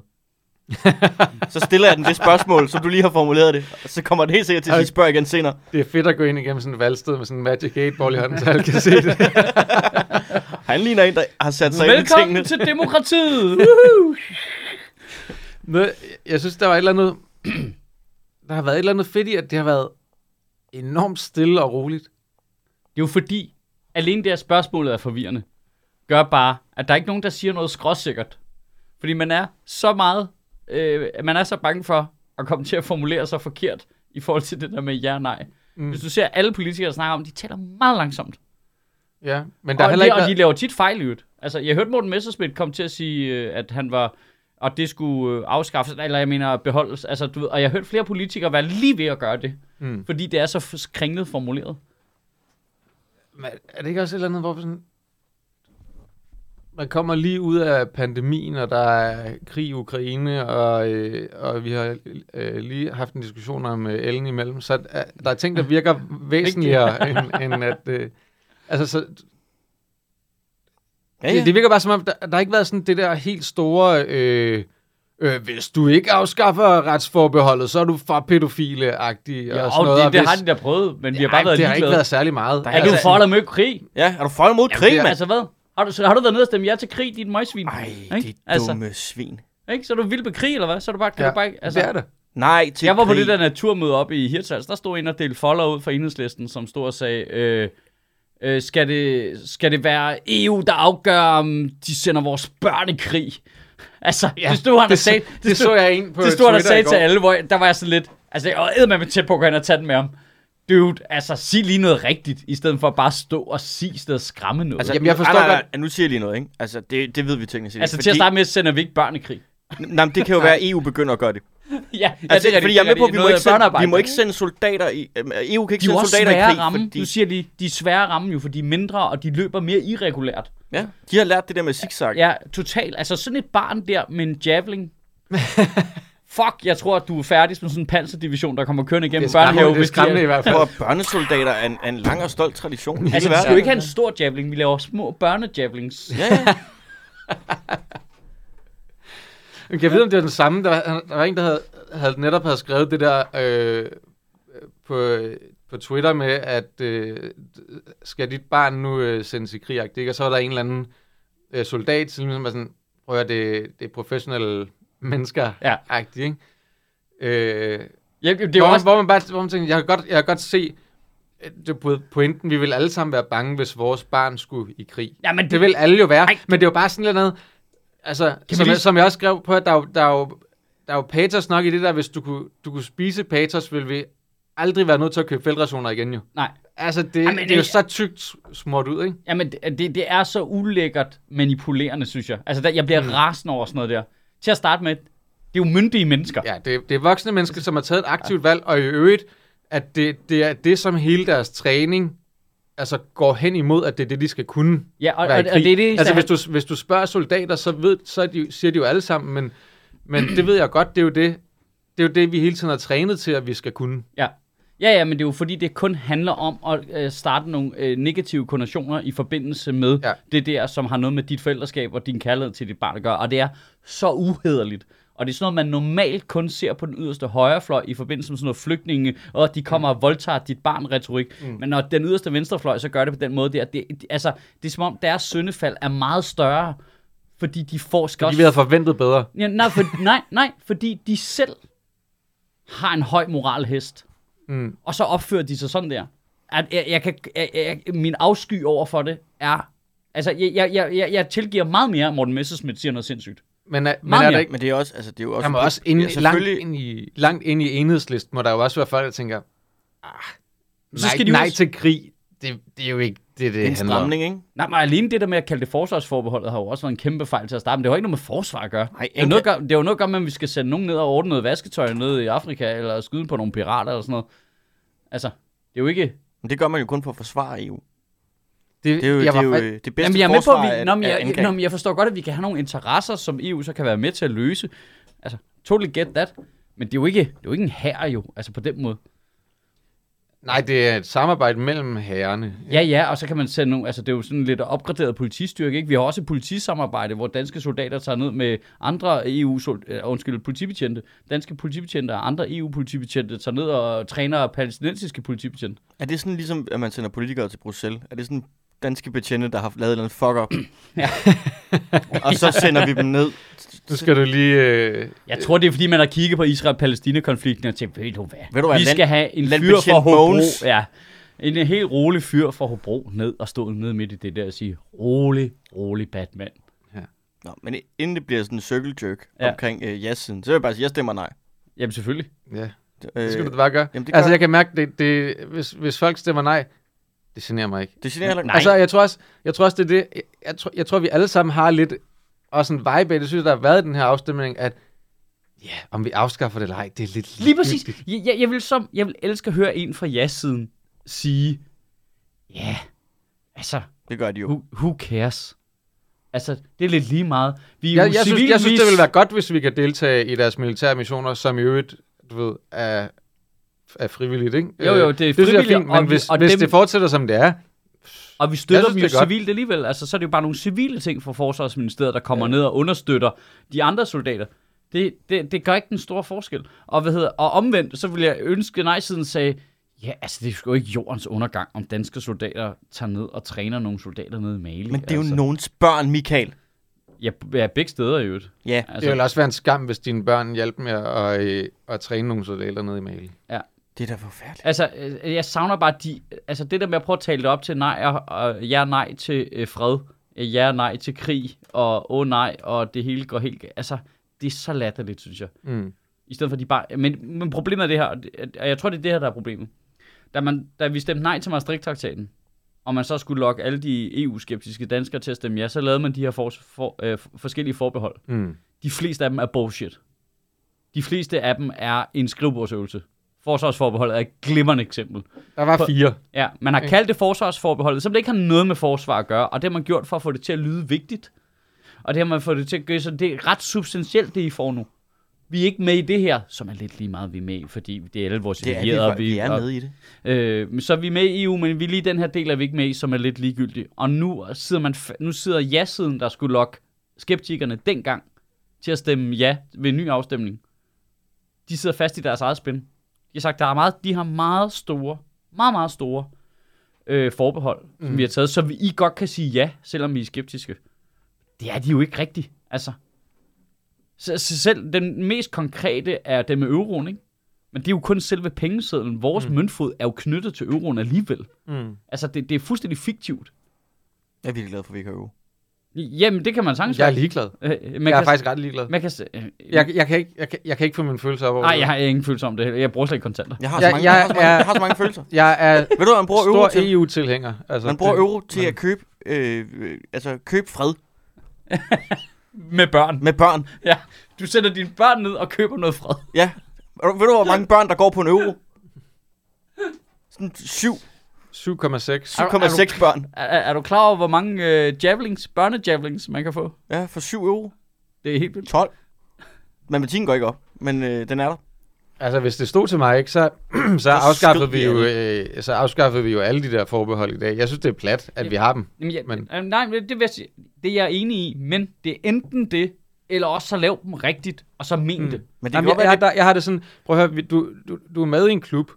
så stiller jeg den det spørgsmål, som du lige har formuleret det. Og så kommer den helt sikkert til at spørg igen senere. Det er fedt at gå ind igennem sådan et valgsted med sådan en Magic 8 ball i hånden, så alle kan se det. Han ligner en, der har sat sig ind i Velkommen tingene. til demokratiet! Nå, jeg synes, der var et eller andet... Der har været et eller andet fedt i, at det har været enormt stille og roligt. Det er jo fordi, alene det her spørgsmålet er forvirrende, gør bare, at der er ikke nogen, der siger noget skråsikkert. Fordi man er så meget, øh, man er så bange for at komme til at formulere sig forkert i forhold til det der med ja og nej. Mm. Hvis du ser alle politikere, der snakker om, de taler meget langsomt. Ja, men der og, har heller ikke og de laver tit fejl i øvrigt. Altså, jeg hørte Morten Messerschmidt komme til at sige, øh, at han var, og det skulle øh, afskaffes, eller jeg mener beholdes. Altså, du ved, og jeg har hørt flere politikere være lige ved at gøre det, Mm. fordi det er så kringlet formuleret. Men er det ikke også et eller andet, hvor sådan... Man kommer lige ud af pandemien, og der er krig i Ukraine, og, øh, og vi har øh, lige haft en diskussion om øh, ellen imellem, så er, der er ting, der virker væsentligere, end, end at... Øh, altså, så, Ja, Det, det virker bare som om, der, der har ikke været sådan det der helt store... Øh, øh, hvis du ikke afskaffer retsforbeholdet, så er du for pædofile-agtig. Ja, og sådan noget. det, det hvis- har de da prøvet, men vi har Ej, bare været det har ikke ligeglade. været særlig meget. Der Er du for eller med krig? Ja, er du for eller mod krig, det er- mand? Altså hvad? Har du, så har du været nede og stemme ja til krig, dit møgsvin? Ej, Ikke? det Altså. dumme svin. Ikke? Så er du vild med krig, eller hvad? Så er du bare, kan Ja, du bare ikke, altså, det er det. Nej, til Jeg var på krig. det der naturmøde oppe i Hirtshals, der stod en og delte folder ud fra enhedslisten, som stod og sagde, øh, øh, skal, det, skal det være EU, der afgør, om de sender vores børn i krig? Altså, ja, det stod han det, sagde, det, det så jeg en på det stod han og sagde til alle, hvor jeg, der var jeg sådan lidt, altså jeg var med tæt på at gå hen og tage den med ham. Dude, altså sig lige noget rigtigt, i stedet for at bare stå og sige, i stedet og skræmme noget. Altså, Altså, Jamen, jeg forstår nej, nej, godt- nej, Nu siger jeg lige noget, ikke? Altså, det, det ved vi teknisk set. altså ikke, til at starte med, sender vi ikke børn i krig. Nej, men det kan jo være, at EU begynder at gøre det. ja, Altså, det er fordi jeg er med på, at vi må, ikke sende, vi må ikke se sende soldater i... Øh, EU kan ikke de sende soldater i krig, ramme. fordi... Nu siger de, de er svære at ramme jo, for de er mindre, og de løber mere irregulært. Ja, de har lært det der med zigzag. Ja, totalt. Altså sådan et barn der med en javelin. Fuck, jeg tror, at du er færdig med sådan en panserdivision, der kommer kørende igennem er skræmmende, børnehave. det er skræmmende i hvert fald. Hvor børnesoldater er en, er en lang og stolt tradition. Altså, verden. skal jo ikke have en stor javelin. Vi laver små børnejavelins. Ja, ja. Men Kan jeg vide, om det er den samme? Der, var- der var en, der havde, havde netop havde skrevet det der øh, på, på Twitter med, at øh, skal dit barn nu øh, sendes i krig? Ikke? Og så var der en eller anden øh, soldat, som ligesom var sådan, prøv at det, det er professionelle mennesker Ja. agtigt, ikke? Øh, Ja, det er hvor, også... hvor man bare hvor man tænker, jeg kan godt, jeg kan godt se det po- pointen, vi vil alle sammen være bange, hvis vores barn skulle i krig. Ja, men Det vil alle jo være, Ej. men det er jo bare sådan lidt noget, altså, som, lige- jeg, som jeg også skrev på, at der, er jo- der, er jo, der er jo patos nok i det der, hvis du kunne, du kunne spise patos, vil vi aldrig være nødt til at købe feltrationer igen jo. Nej. Altså, det, Ej, men det er jo det- så tykt smurt ud, ikke? Jamen, det, det, det er så ulækkert manipulerende, synes jeg. Altså, der, jeg bliver mm. rasende over sådan noget der. Til at starte med, det er jo myndige mennesker. Ja, det, det er voksne mennesker, som har taget et aktivt valg, og i øvrigt, at det, det er det, som hele deres træning altså går hen imod, at det er det, de skal kunne Ja, og, være og, og det er det, altså, så- hvis du, hvis du spørger soldater, så, ved, så de, siger de jo alle sammen, men, men det ved jeg godt, det er jo det, det er jo det, vi hele tiden har trænet til, at vi skal kunne. Ja. Ja, ja, men det er jo fordi, det kun handler om at øh, starte nogle øh, negative konnotationer i forbindelse med Ja. det der, som har noget med dit forældreskab og din kærlighed til dit barn at gøre. Og det er så uhederligt. Og det er sådan noget, man normalt kun ser på den yderste højrefløj i forbindelse med sådan noget flygtninge, og de kommer og voldtager dit barn-retorik. Mm. Men når den yderste venstrefløj så gør det på den måde der, det, det, altså, det er som om deres syndefald er meget større, fordi de får skal Fordi også vi havde forventet bedre. Ja, nej, for, nej, nej, fordi de selv har en høj moralhest. Mm. Og så opfører de sig sådan der. At jeg, jeg kan, jeg, jeg, min afsky over for det er... Altså, jeg, jeg, jeg, jeg, tilgiver meget mere, at Morten Messerschmidt siger noget sindssygt. Men, er, men er der ikke, Men det er også, altså det er jo også... der må også ind, ja, langt, selvfølgelig- ind i, langt ind i enhedslisten, må der jo også være folk, der tænker, ah, Så nej, skal de nej også- til krig, det, det er jo ikke det, det, er en handler om. ikke? Nej, men alene det der med at kalde det forsvarsforbeholdet har jo også været en kæmpe fejl til at starte. Men det har jo ikke noget med forsvar at gøre. Nej, det, er jo noget, det er jo noget at gøre med, at vi skal sende nogen ned og ordne noget vasketøj nede i Afrika, eller skyde på nogle pirater eller sådan noget. Altså, det er jo ikke... Men det gør man jo kun for at forsvare EU. Det, Det er jo, jeg det, er var jo øh, det bedste Jamen, jeg er med på, at vi, nå, men jeg, nå, men jeg forstår godt, at vi kan have nogle interesser, som EU så kan være med til at løse. Altså, totally get that. Men det er jo ikke, det er jo ikke en her jo, altså på den måde. Nej, det er et samarbejde mellem herrerne. Ja, ja, og så kan man sende nogle, altså det er jo sådan lidt opgraderet politistyrke, ikke? Vi har også et politisamarbejde, hvor danske soldater tager ned med andre EU, uh, undskyld, politibetjente, danske politibetjente og andre EU-politibetjente tager ned og træner palæstinensiske politibetjente. Er det sådan ligesom, at man sender politikere til Bruxelles? Er det sådan danske betjente, der har lavet en fuck up? Ja. og så sender vi dem ned. Nu skal du lige... Øh, Jeg tror, det er fordi, man har kigget på Israel-Palæstina-konflikten og tænkt, ved du hvad, Ved du hvad, vi land- skal have en fyr fra Hobro, ja, en helt rolig fyr fra Hobro ned og stå ned midt i det der og sige, rolig, rolig Batman. Nå, men inden det bliver sådan en circle jerk Ja. ja. omkring øh, ja-siden, så vil jeg bare sige, jeg stemmer nej. Jamen selvfølgelig. ja, Øh, det skal du da bare gøre. jamen, det gør altså, jeg. kan mærke, det, det, hvis, hvis folk stemmer nej, det generer mig ikke. Det heller ikke. Altså, jeg tror også, jeg tror også det er det, jeg, jeg, tror, jeg tror, vi alle sammen har lidt, også en vibe det synes der har været i den her afstemning, at ja, om vi afskaffer det eller ej, det er lidt Lige præcis. Jeg, jeg, jeg, vil som, jeg vil elske at høre en fra ja-siden sige, ja, altså, Det gør de jo. who, who cares? Altså, det er lidt lige meget. Vi er Jeg, jeg, synes, jeg synes, det ville være godt, hvis vi kan deltage i deres militære missioner, som i øvrigt, du ved, er, er frivilligt, ikke? Jo, jo, Øh, det er synes jeg frivilligt, fint, og men vi- hvis, og hvis dem- det fortsætter, som det er, Og vi støtter Jeg dem synes, jo det civilt alligevel. Altså, så er det jo bare nogle civile ting fra Forsvarsministeriet, der kommer ja. ned og understøtter de andre soldater. Det, det, det gør ikke den store forskel. Og, hvad hedder, og omvendt, så vil jeg ønske, at nej-siden sagde, ja, altså det er jo ikke jordens undergang, om danske soldater tager ned og træner nogle soldater nede i Mali. Men det er jo altså. nogens børn, Michael. Ja, ja, begge steder i øvrigt. Ja, det Altså, ville også være en skam, hvis dine børn hjalp med at, at, at træne nogle soldater nede i Mali. Det er da forfærdeligt. Altså, øh, jeg savner bare de, altså det der med at prøve at tale det op til nej og, og ja nej til øh, fred, øh, ja nej til krig, og åh oh, nej, og det hele går helt, altså, det er så latterligt, synes jeg. Mm. I stedet for, de bare, men, men problemet er det her, og jeg tror, det er det her, der er problemet. Da, man, da vi stemte nej til Maastricht-traktaten, og man så skulle lokke alle de EU-skeptiske danskere til at stemme ja, så lavede man de her for, for, øh, forskellige forbehold. Mm. De fleste af dem er bullshit. De fleste af dem er en skrivebordsøvelse. Forsvarsforbeholdet er et glimrende eksempel. Der var På- fire. Ja, man har kaldt det forsvarsforbeholdet, som det ikke har noget med forsvar at gøre, og det har man gjort for at få det til at lyde vigtigt. Og det har man fået det til at gøre, så det er ret substantielt, det I får nu. Vi er ikke med i det her, som er lidt lige meget, vi er med i, fordi det er alle vores er vi, allierede, fa- vi er med i det. Øh, men så er vi med i EU, men vi lige den her del er vi ikke med i, som er lidt ligegyldig. Og nu sidder, man, nu sidder ja-siden, der skulle lokke skeptikerne dengang til at stemme ja ved en ny afstemning. De sidder fast i deres eget spin. De har sagt, der er meget, de har meget store, meget, meget store øh, forbehold, mm. som vi har taget, så vi, I godt kan sige ja, selvom vi er skeptiske. Det er de jo ikke rigtigt. Altså, så, så selv den mest konkrete er den med euroen, ikke? Men det er jo kun selve pengesedlen. Vores mm. møntfod er jo knyttet til euroen alligevel. Mm. Altså, det, det er fuldstændig fiktivt. Jeg er virkelig glad for, at vi ikke har øve. Jamen, det kan man sagtens Jeg er ligeglad. Øh, man Jeg kan, er faktisk ret ligeglad. Man kan, se- øh, Jeg, jeg, kan ikke, jeg, kan, jeg kan ikke få mine følelser op over Nej, jeg har ingen følelse om det. Jeg bruger slet ikke kontanter. Jeg har så mange, jeg, jeg har så mange, er- jeg har så mange følelser. Jeg er Ved du, man bruger euro stor til? EU-tilhænger. Altså, Man bruger det- euro til at købe, øh, øh, altså købe fred Med børn. med børn. Ja, du sætter dine børn ned og køber noget fred. Ja. Ved du, hvor mange børn, der går på en euro? Sådan 7, 7,6. 7,6 børn. Er, er, er du klar over, hvor mange øh, javelins, børnejavelins, man kan få? Ja, for 7 euro. Det er helt vildt. 12. Matematikken går ikke op, men øh, den er der. Altså, hvis det stod til mig, ikke, så, så, afskaffede vi jo, øh, så afskaffede vi jo alle de der forbehold i dag. Jeg synes, det er plat, at vi har dem. Jamen, jeg, Men- men... Nej, men det, jeg sige, det er jeg enig i, men det er enten det, eller også så lav dem rigtigt, og så men mm. det. Men det Jamen, jeg, være, jeg, der, jeg har det sådan, prøv at høre, du, du, du er med i en klub,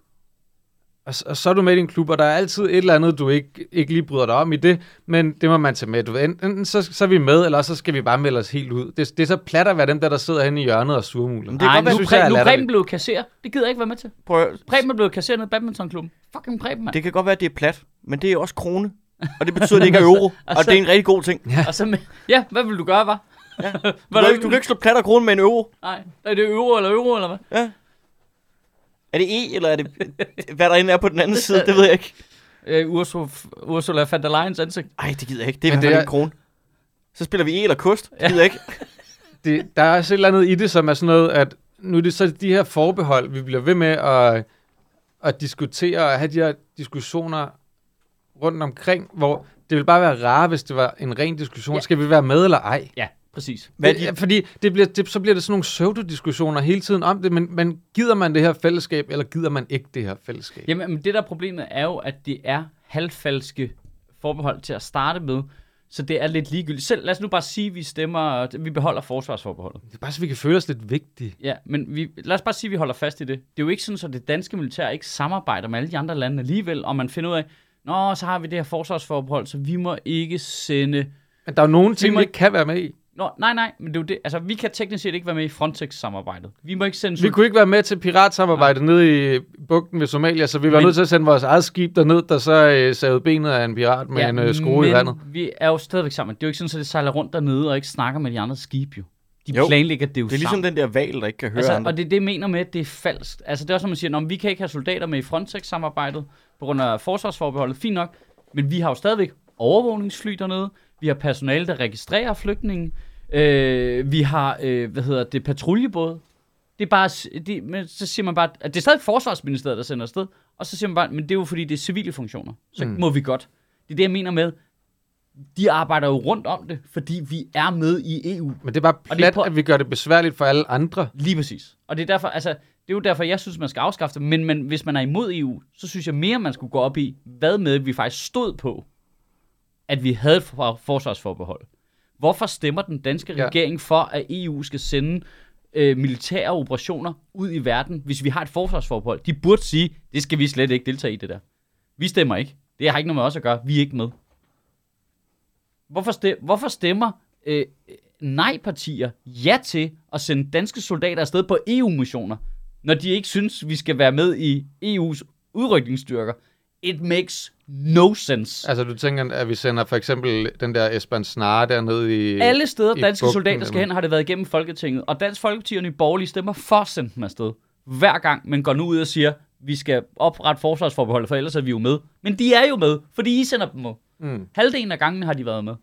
og, og så er du med i en klub, og der er altid et eller andet, du ikke, ikke lige bryder dig om i det, men det må man tage med. Du ved, enten så, så er vi med, eller så skal vi bare melde os helt ud. Det, det er så plat at være dem der, der sidder henne i hjørnet og surmuler. Men det Nej, godt nu, synes er nu er Preben blevet kasser. Det gider jeg ikke være med til. prøv Preben er blevet kasser nede i badmintonklubben. Fucking Preben, mand. det kan godt være, at det er plat, men det er også krone. Og det betyder, at det ikke er euro. og det er en rigtig god ting. Og så med, ja, hvad vil du gøre, var? Ja. Du, kan, ikke- du kan ikke slå plat og krone med en euro. Nej, er det euro eller euro, eller hvad? Ja. Er det E, eller er det, hvad der end er på den anden side, det ved jeg ikke. Øh, Ursula, Ursula von der Leyens ansigt. Ej, det gider jeg ikke. Det er Men i det hvert fald er- en krone. Så spiller vi E eller kost. Det gider jeg ikke. det, der er også et eller andet i det, som er sådan noget, at nu er det så de her forbehold, vi bliver ved med at, at diskutere og have de her diskussioner rundt omkring, hvor det ville bare være rart, hvis det var en ren diskussion. Ja. Skal vi være med eller ej? Ja, Præcis. Hvad det, de- fordi det bliver, det, så bliver det sådan nogle pseudo-diskussioner hele tiden om det, men, men gider man det her fællesskab, eller gider man ikke det her fællesskab? Jamen, men det der problemet er jo, at det er halvfalske forbehold til at starte med, så det er lidt ligegyldigt. Selv, lad os nu bare sige, at vi stemmer, vi beholder forsvarsforbeholdet. Det er bare så, vi kan føle os lidt vigtige. Ja, men vi, lad os bare sige, at vi holder fast i det. Det er jo ikke sådan, at det danske militær ikke samarbejder med alle de andre lande alligevel, og man finder ud af, Nå, så har vi det her forsvarsforbehold, så vi må ikke sende... Men der er jo nogle ting, må vi ikke kan være med i. Nå, nej, nej, men det er jo det. Altså, vi kan teknisk set ikke være med i Frontex-samarbejdet. Vi må ikke sende... Vi kunne ikke være med til piratsamarbejdet nede i bugten ved Somalia, så vi var Men- nødt til at sende vores eget skib derned, der så øh, savede benet af en pirat med ja, en øh, skrue i men vandet. vi er jo stadigvæk sammen. Det er jo ikke sådan, at det sejler rundt dernede og ikke snakker med de andre skibe, jo. De Jo. planlægger det jo Det er ligesom sammen. den der val, der ikke kan høre Altså, andre. og det er det, jeg mener med, at det er falsk. Altså, det er også, når man siger, at vi kan ikke have soldater med i Frontex-samarbejdet på grund af forsvarsforbeholdet. Fint nok. Men vi har jo stadigvæk overvågningsfly dernede. Vi har personale, der registrerer flygtninge. Øh, vi har, øh, hvad hedder det, patruljebåde. Det er bare, det, men så siger man bare, at det er stadig forsvarsministeriet, der sender afsted. Og så siger man bare, men det er jo fordi, det er civile funktioner. Så Mm. må vi godt. Det er det, jeg mener med, de arbejder jo rundt om det, fordi vi er med i EU. Men det er bare det er plat, på- at vi gør det besværligt for alle andre. Lige præcis. Og det er derfor, altså, det er jo derfor, jeg synes, man skal afskaffe det. Men, men hvis man er imod EU, så synes jeg mere, man skulle gå op i, hvad med, vi faktisk stod på, at vi havde et for- forsvarsforbehold. Hvorfor stemmer den danske Ja. regering for, at EU skal sende øh, militære operationer ud i verden, hvis vi har et forsvarsforbehold? De burde sige, det skal vi slet ikke deltage i det der. Vi stemmer ikke. Det har ikke noget med os at gøre. Vi er ikke med. Hvorfor, stem, hvorfor stemmer øh, nej-partier ja til at sende danske soldater afsted på EU-missioner, når de ikke synes, vi skal være med i EU's udrykningsstyrker? It makes no sense. Altså, du tænker, at vi sender for eksempel den der Esbern Snare dernede i... Alle steder, i danske bugten, soldater skal hen, har det været igennem Folketinget. Og Dansk Folkeparti og Nye Borgerlige stemmer for at sende dem afsted. Hver gang, men går nu ud og siger, vi skal oprette forsvarsforbeholdet, for ellers er vi jo med. Men de er jo med, fordi I sender dem med. Mm. Halvdelen af gangene har de været med.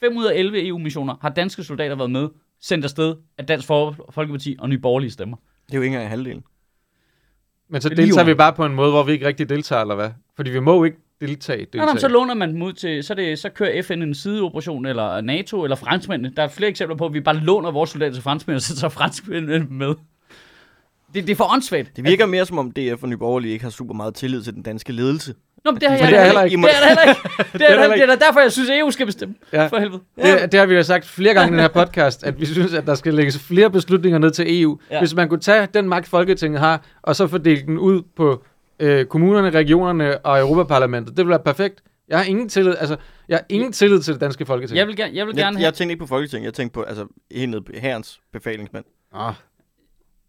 5 ud af 11 EU-missioner har danske soldater været med, sendt afsted af Dansk Folkeparti og Nye Borgerlige stemmer. Det er jo ikke engang halvdelen. Men så er deltager vi under. bare på en måde, hvor vi ikke rigtig deltager, eller hvad? Fordi vi må ikke deltage. Nå, deltage. nå, så låner man dem ud til, så, det, så kører FN en sideoperation, eller NATO, eller franskmændene. Der er flere eksempler på, at vi bare låner vores soldater til franskmændene, og så tager franskmændene med. Det, det er for åndssvagt. Det virker mere som om DF og Nye Borgerlige ikke har super meget tillid til den danske ledelse. Nå, men det har jeg det er heller heller ikke. Det er heller ikke. Det er, heller det er derfor, jeg synes, at EU skal bestemme. Ja. For helvede. Det, det har vi jo sagt flere gange i den her podcast, at vi synes, at der skal lægges flere beslutninger ned til EU. Ja. Ja. Hvis man kunne tage den magt, Folketinget har, og så fordele den ud på øh, kommunerne, regionerne og Europaparlamentet, det ville være perfekt. Jeg har ingen tillid, altså, jeg har ingen tillid til det danske Folketing. Jeg vil, gerne, jeg vil gerne Jeg, have... jeg tænkte ikke på Folketinget, jeg tænkte på altså, helt ned herrens befalingsmænd. Oh,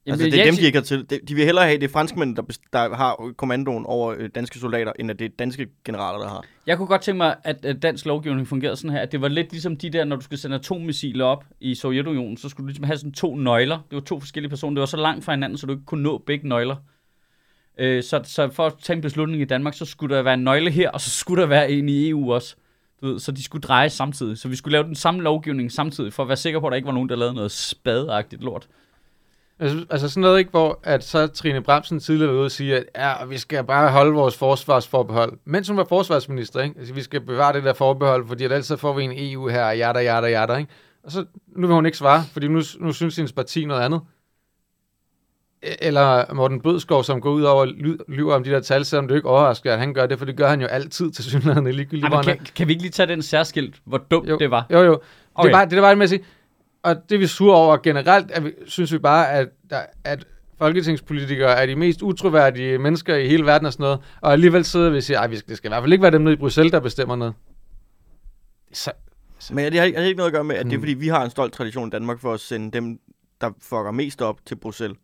Jamen, altså, det er jeg- dem, de ikke har til. De, vil hellere have, det er franskmænd, der, der har kommandoen over øh, danske soldater, end at det er danske generaler, der har. Jeg kunne godt tænke mig, at, at dansk lovgivning fungerede sådan her, at det var lidt ligesom de der, når du skulle sende atommissiler op i Sovjetunionen, så skulle du ligesom have sådan to nøgler. Det var to forskellige personer. Det var så langt fra hinanden, så du ikke kunne nå begge nøgler. Øh, så, så for at tage en beslutning i Danmark, så skulle der være en nøgle her, og så skulle der være en i EU også. Du ved, så de skulle dreje samtidig. Så vi skulle lave den samme lovgivning samtidig, for at være sikker på, at der ikke var nogen, der lavede noget spadeagtigt lort. Altså, altså sådan noget ikke, hvor at så Trine Bramsen tidligere var ude og sige, at ja, vi skal bare holde vores forsvarsforbehold. Mens hun var forsvarsminister, ikke? Altså, vi skal bevare det der forbehold, fordi at ellers så får vi en EU her, jada, jada, jada, ikke? Og så, nu vil hun ikke svare, fordi nu, nu synes hendes parti noget andet. E- Eller Morten Bødskov, som går ud over og ly- lyver om de der tal, selvom det ikke overrasker, at han gør det, for det gør han jo altid til synligheden ligegyldigt. Ej, kan, kan vi ikke lige tage den særskilt, hvor dumt Jo. det var? Jo, jo. Okay. Det er bare det, er bare med at sige. Og det vi sure over generelt, er, vi, synes vi bare, at, at folketingspolitikere er de mest utroværdige mennesker i hele verden og sådan noget. Og alligevel sidder vi og siger, at det skal i hvert fald ikke være dem nede i Bruxelles, der bestemmer noget. Så, Men det har, ikke- det har ikke noget at gøre med, at det er Mm. fordi, vi har en stolt tradition i Danmark for at sende dem, der fucker mest op til Bruxelles.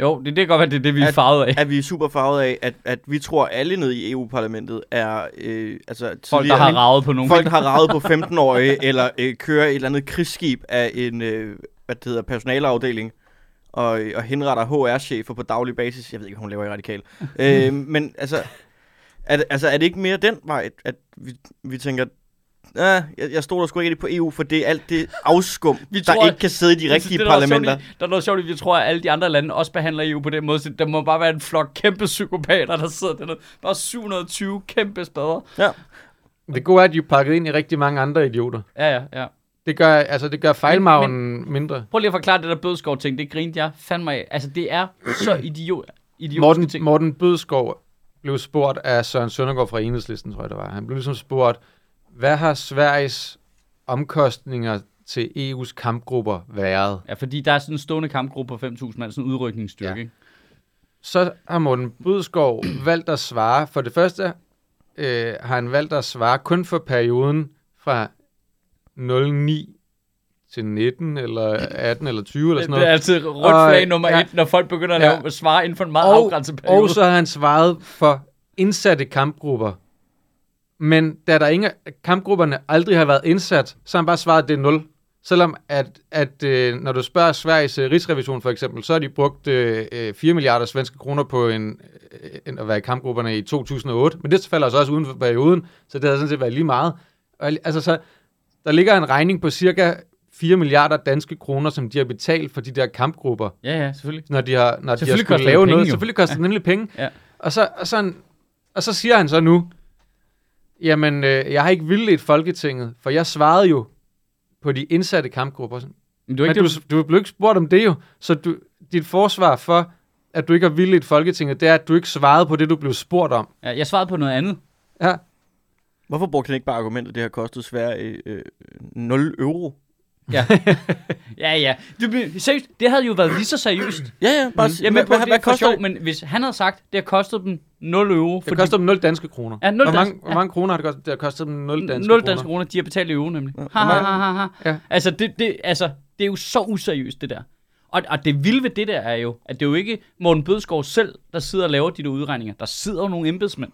Jo, det, det kan godt være, det er det, vi er At- farvet af. At vi er super farvet af, at, at vi tror, at alle nede i EU-parlamentet er øh, altså, Folk, der har ravet på nogen. folk, der har ravet på 15-årige, eller øh, kører et eller andet krigsskib af en øh, hvad det hedder, personaleafdeling, og, og henretter HR-chefer på daglig basis. Jeg ved ikke, hvad hun laver i radikal. øh, men altså er, altså, er det ikke mere den vej, at vi, vi tænker, Ja, jeg, jeg stoler sgu ikke på EU, for det er alt det afskum, Vi der tror, ikke kan sidde i de rigtige det er noget sjovt parlamenter. i- Der er noget sjovt, at vi tror, at alle de andre lande også behandler EU på den måde. Så der må bare være en flok kæmpe psykopater, der sidder dernede. Bare 720 kæmpe spader. Ja. det gode er, at de er pakket ind i rigtig mange andre idioter. Ja, ja, ja. Det gør, altså, det gør fejlmagen mindre. Prøv lige at forklare det der bødskov ting. Det grinte jeg fandme af. Altså, det er så idiot, idiotiske Morten, ting. Morten Bødskov blev spurgt af Søren Søndergaard fra Enhedslisten, tror jeg det var. Han blev ligesom spurgt, hvad har Sveriges omkostninger til EU's kampgrupper været? Ja, fordi der er sådan en stående kampgruppe på 5.000 mand, sådan en udrykningsstyrke, Ja. Så har Morten Bødskov valgt at svare. For det første øh, har han valgt at svare kun for perioden fra 09 til 19, eller 18, eller 20, eller sådan Det er noget. altid rødt Og, flag nummer ja. et, når folk begynder at Ja. lave svare inden for en meget Og, afgrænset periode. og så har han svaret for indsatte kampgrupper. Men da der ingen kampgrupperne aldrig har været indsat, så har han bare svaret, at det er 0. Selvom at, at øh, når du spørger Sveriges øh, rigsrevision for eksempel, så har de brugt øh, øh, 4 milliarder svenske kroner på en, øh, en, at være i kampgrupperne i 2008. Men det falder så også uden for perioden, så det har sådan set været lige meget. Og, altså, så, der ligger en regning på cirka 4 milliarder danske kroner, som de har betalt for de der kampgrupper Ja, ja, selvfølgelig. når de har, når de har skulle lave noget. jo. Selvfølgelig koster det nemlig penge. Ja. Og, så, og, så, og så siger han så nu, jamen, øh, jeg har ikke vildledt Folketinget, for jeg svarede jo på de indsatte kampgrupper. Men du er Men ikke du, du blev ikke spurgt om det jo, så du, dit forsvar for, at du ikke har vildledt Folketinget, det er, at du ikke svarede på det, du blev spurgt om. Ja, jeg svarede på noget andet. Ja. Hvorfor brugte han ikke bare argumentet, at det har kostet Sverige øh, 0 euro? Ja, ja. ja. Du, seriøst, det havde jo været lige så seriøst. Ja, ja, bare Jeg er med på, hvad, det hvad er koster sjov, men hvis han havde sagt, det har kostet dem 0 euro. Det koster dem 0 danske kroner. Ja, 0 hvor, mange, danske- hvor mange kroner har det kostet? Det har kostet dem 0 danske 0 kroner. danske kroner, de har betalt i euro nemlig. Ja. Ha, ha, ha, ha, ha. Ja. Altså, det, det, altså, det er jo så useriøst, det der. Og, og det vilde ved det der er jo, at det er jo ikke Morten Bødskov selv, der sidder og laver de der udregninger. Der sidder jo nogle embedsmænd,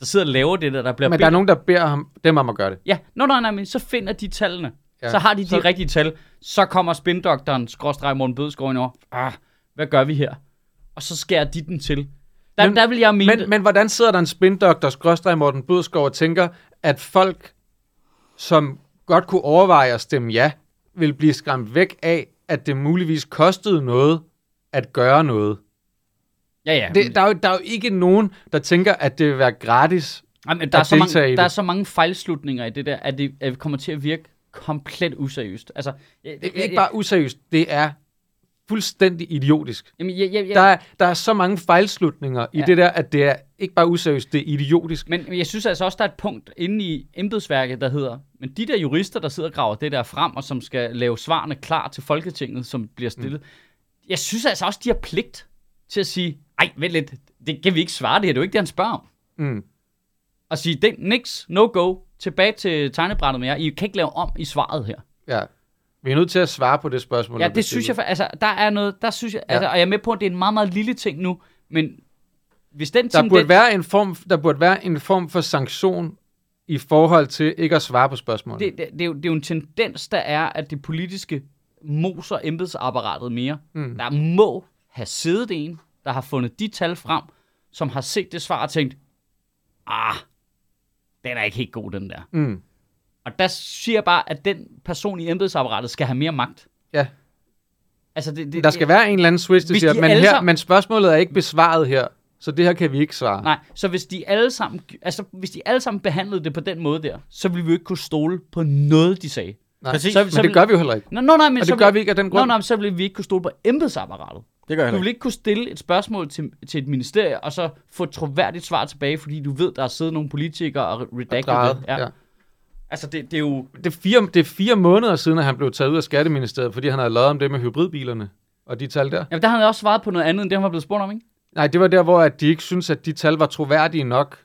der sidder og laver det der, der bliver Men der er nogen, der beder ham, dem om at gøre det. Ja, nå, nej, nej, men så finder de tallene. Ja. Så har de de Så- rigtige tal. Så kommer spindoktoren, skråstreg Morten Bødskov ind over. Ah, hvad gør vi her? Og så skærer de den til. Der, Men- der vil jeg mene... Men, men hvordan sidder der en spindoktor, skråstrej Morten Bødskov, og tænker, at folk, som godt kunne overveje at stemme ja, vil blive skræmt væk af, at det muligvis kostede noget at gøre noget. ja, ja. Det, der, er jo, der er jo ikke nogen, der tænker, at det vil være gratis. Ej, men der, er så mange, der er så mange fejlslutninger i det der, at det, at det kommer til at virke komplet useriøst. Altså, jeg, Det er ikke bare useriøst, det er fuldstændig idiotisk. Jamen, jeg, jeg, jeg, Der er, der er så mange fejlslutninger i Ja. det der, at det er ikke bare useriøst, det er idiotisk. Men jeg synes altså også, der er et punkt inde i embedsværket, der hedder, men de der jurister, der sidder og graver det der frem, og som skal lave svarene klar til Folketinget, som bliver stillet, mm. jeg synes altså også, de har pligt til at sige, ej, vent lidt, det kan vi ikke svare det her, det er jo ikke det, han spørger om. Mm. Og sige, det, niks, no go, tilbage til tegnebrættet med jer, I kan ikke lave om i svaret her. Ja. Vi er nødt til at svare på det spørgsmål. Ja, det synes jeg, fa- altså, der er noget, der synes jeg, Ja. altså, og jeg er med på, at det er en meget, meget lille ting nu, men hvis den Der tendens- burde, være en form, der burde være en form for sanktion i forhold til ikke at svare på spørgsmål. det, det, det, er jo, det er jo en tendens, der er, at det politiske moser embedsapparatet mere. Mm. Der må have siddet en, der har fundet de tal frem, som har set det svar og tænkt, ah, den er ikke helt god, den der. Mm. Og der siger jeg bare, at den person i embedsapparatet skal have mere magt. Ja. Altså, det, det, Der skal være en eller anden switch, der siger, de men, her, sammen- men spørgsmålet er ikke besvaret her, så det her kan vi ikke svare. Nej, så hvis de alle sammen, altså hvis de alle sammen behandlede det på den måde der, så ville vi jo ikke kunne stole på noget, de sagde. Nej. Præcis. Så- Men så det gør vi jo heller ikke. Nå, nå, nej, men Og så det gør vi ikke af den Nå, grund. nej, men så ville vi ikke kunne stole på embedsapparatet. Det gør jeg Du vil ikke kunne stille et spørgsmål til, til et ministerie, og så få et troværdigt svar tilbage, fordi du ved, der er siddet nogle politikere og redactet Drejet, det. ja. Altså, det, det er jo... Det, er fire, det er fire måneder siden, at han blev taget ud af Skatteministeriet, fordi han havde lavet om det med hybridbilerne. Og de tal der. Jamen, der havde jeg også svaret på noget andet, end det, han var blevet spurgt om, ikke? Nej, det var der, hvor at de ikke synes at de tal var troværdige nok.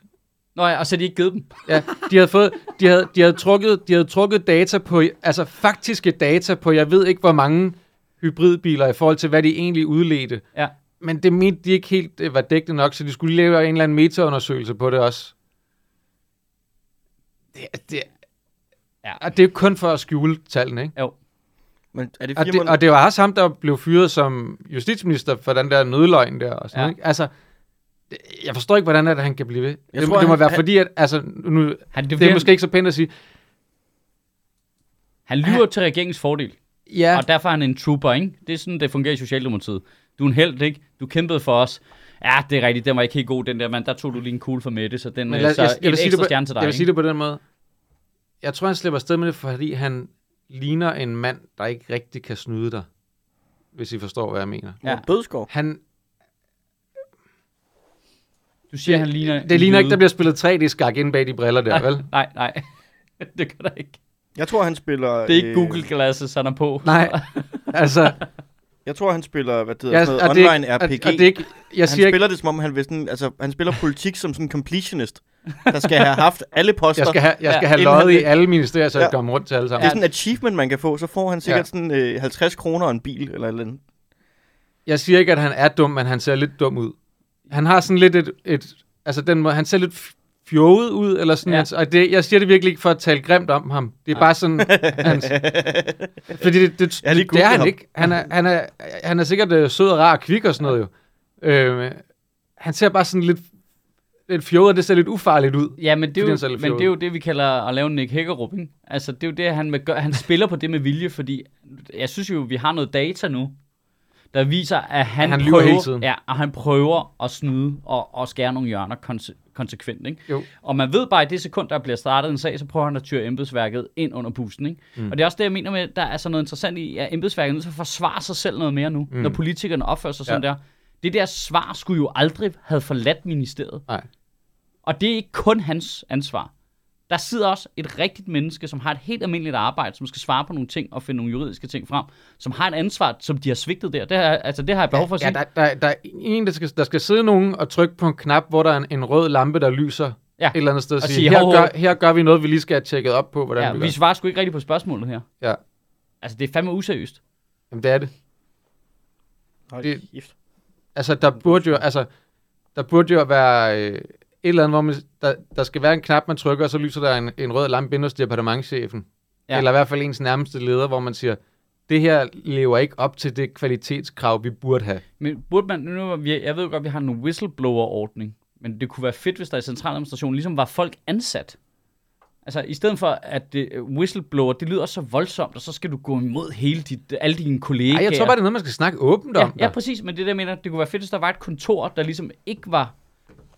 Nå ja, og så har de ikke givet dem. Ja, de havde, fået, de havde, de havde, trukket, de havde trukket data på, altså faktiske data på, jeg ved ikke hvor mange hybridbiler i forhold til, hvad de egentlig udledte. Ja. Men det mente de ikke helt øh, var dækkende nok, så de skulle lave en eller anden metaundersøgelse på det også. Det, det, Ja. og det er jo kun for at skjule tallene, ikke? Jo. Men er det Og det, og det var også ham, der blev fyret som justitsminister for den der nødløgn der. Og sådan, Ja. ikke? Altså, det, jeg forstår ikke, hvordan er det, han kan blive ved. Jeg det, tror, det må han- være han- fordi, at altså, nu, Han, det er måske ikke så pænt at sige, Han lyver til regeringens fordel. Ja, Og derfor er han en trooper, ikke? Det er sådan, det fungerer i Socialdemokratiet. Du er en held, ikke? Du kæmpede for os. Ja, det er rigtigt, den var ikke helt god, den der, men der tog du lige en kugle for Mette, så den Men øh, lad, så jeg, et jeg, vil sige det ekstra på, stjerne til dig, jeg vil sige det på den måde. Jeg tror, han slipper afsted med det, fordi han ligner en mand, der ikke rigtig kan snyde dig, hvis I forstår, hvad jeg mener. Ja. Bødskov. Han, Du siger, det, han ligner det ligner ikke, der bliver spillet 3D-skak ind bag de briller der, vel? Nej, nej. det gør der ikke. Jeg tror, han spiller... Det er ikke øh, Google Glasses, han er på. Nej, altså... Jeg tror, han spiller, hvad det hedder, Jeg, sådan og noget det, er online ikke- RPG. det er ikke, jeg han siger ikke, spiller det, som om han vil sådan, altså, han spiller politik som sådan en completionist, der skal have haft alle poster. jeg skal have, jeg skal Ja, have løjet i alle ministerier, så jeg Ja. kommer rundt til alle Det sammen. er sådan en achievement, man kan få, så får han sikkert Ja. sådan øh, 50 kroner og en bil, eller et eller andet. Jeg siger ikke, at han er dum, men han ser lidt dum ud. Han har sådan lidt et, et altså den måde, han ser lidt f- fjollet ud, eller sådan, Ja. ja. og det, jeg siger det virkelig ikke for at tale grimt om ham. Det er Nej. bare sådan, hans, fordi det, det, det, det er han ham. ikke. Han er, han, er, han er sikkert øh, sød og rar og kvik og sådan noget jo. Øh, han ser bare sådan lidt, lidt fjollet, det ser lidt ufarligt ud. Ja, men det, er jo, men det er jo det, vi kalder at lave en Nick Hækkerup, ikke? Altså, det er jo det, han, vil gøre. han spiller på det med vilje, fordi jeg synes jo, vi har noget data nu, der viser, at han, Han prøver, hele tiden. Ja, og han prøver at snyde og, og skære nogle hjørner konse- konsekvent, ikke? Jo. Og man ved bare, at i det sekund, der bliver startet en sag, så prøver han at tyre embedsværket ind under pusten, ikke? Mm. Og det er også det, jeg mener med, der er så noget interessant i, at embedsværket er nødt til at forsvare sig selv noget mere nu, mm. når politikerne opfører sig sådan Ja. der. Det der svar skulle jo aldrig have forladt ministeriet. Nej. Og det er ikke kun hans ansvar. Der sidder også et rigtigt menneske, som har et helt almindeligt arbejde, som skal svare på nogle ting og finde nogle juridiske ting frem, som har et ansvar, som de har svigtet der. Det har, altså, det har jeg behov for at Ja, sige. der, der, der er en, der skal, der skal sidde nogen og trykke på en knap, hvor der er en, en rød lampe, der lyser Ja. et eller andet sted. Og Og sige, her, gør, her gør vi noget, vi lige skal have tjekket op på, hvordan ja, vi vi gør. svarer sgu ikke rigtigt på spørgsmålet her. Ja. Altså, det er fandme useriøst. Jamen, det er det. Hold Det- kæft. Altså, der burde jo, altså, der burde jo være øh, eller andet, hvor man, der, der skal være en knap, man trykker, og så lyser der en, en rød lampe inde hos departementchefen. Ja. Ja. Eller i hvert fald ens nærmeste leder, hvor man siger, det her lever ikke op til det kvalitetskrav, vi burde have. Men burde man, nu, jeg ved godt, at vi har en whistleblower-ordning, men det kunne være fedt, hvis der i centraladministrationen ligesom var folk ansat. Altså, i stedet for, at det, whistleblower, det lyder så voldsomt, og så skal du gå imod hele dit, alle dine kollegaer. Ej, jeg tror bare, det er noget, man skal snakke åbent ja, om. ja, præcis, men det er jeg mener, det kunne være fedt, hvis der var et kontor, der ligesom ikke var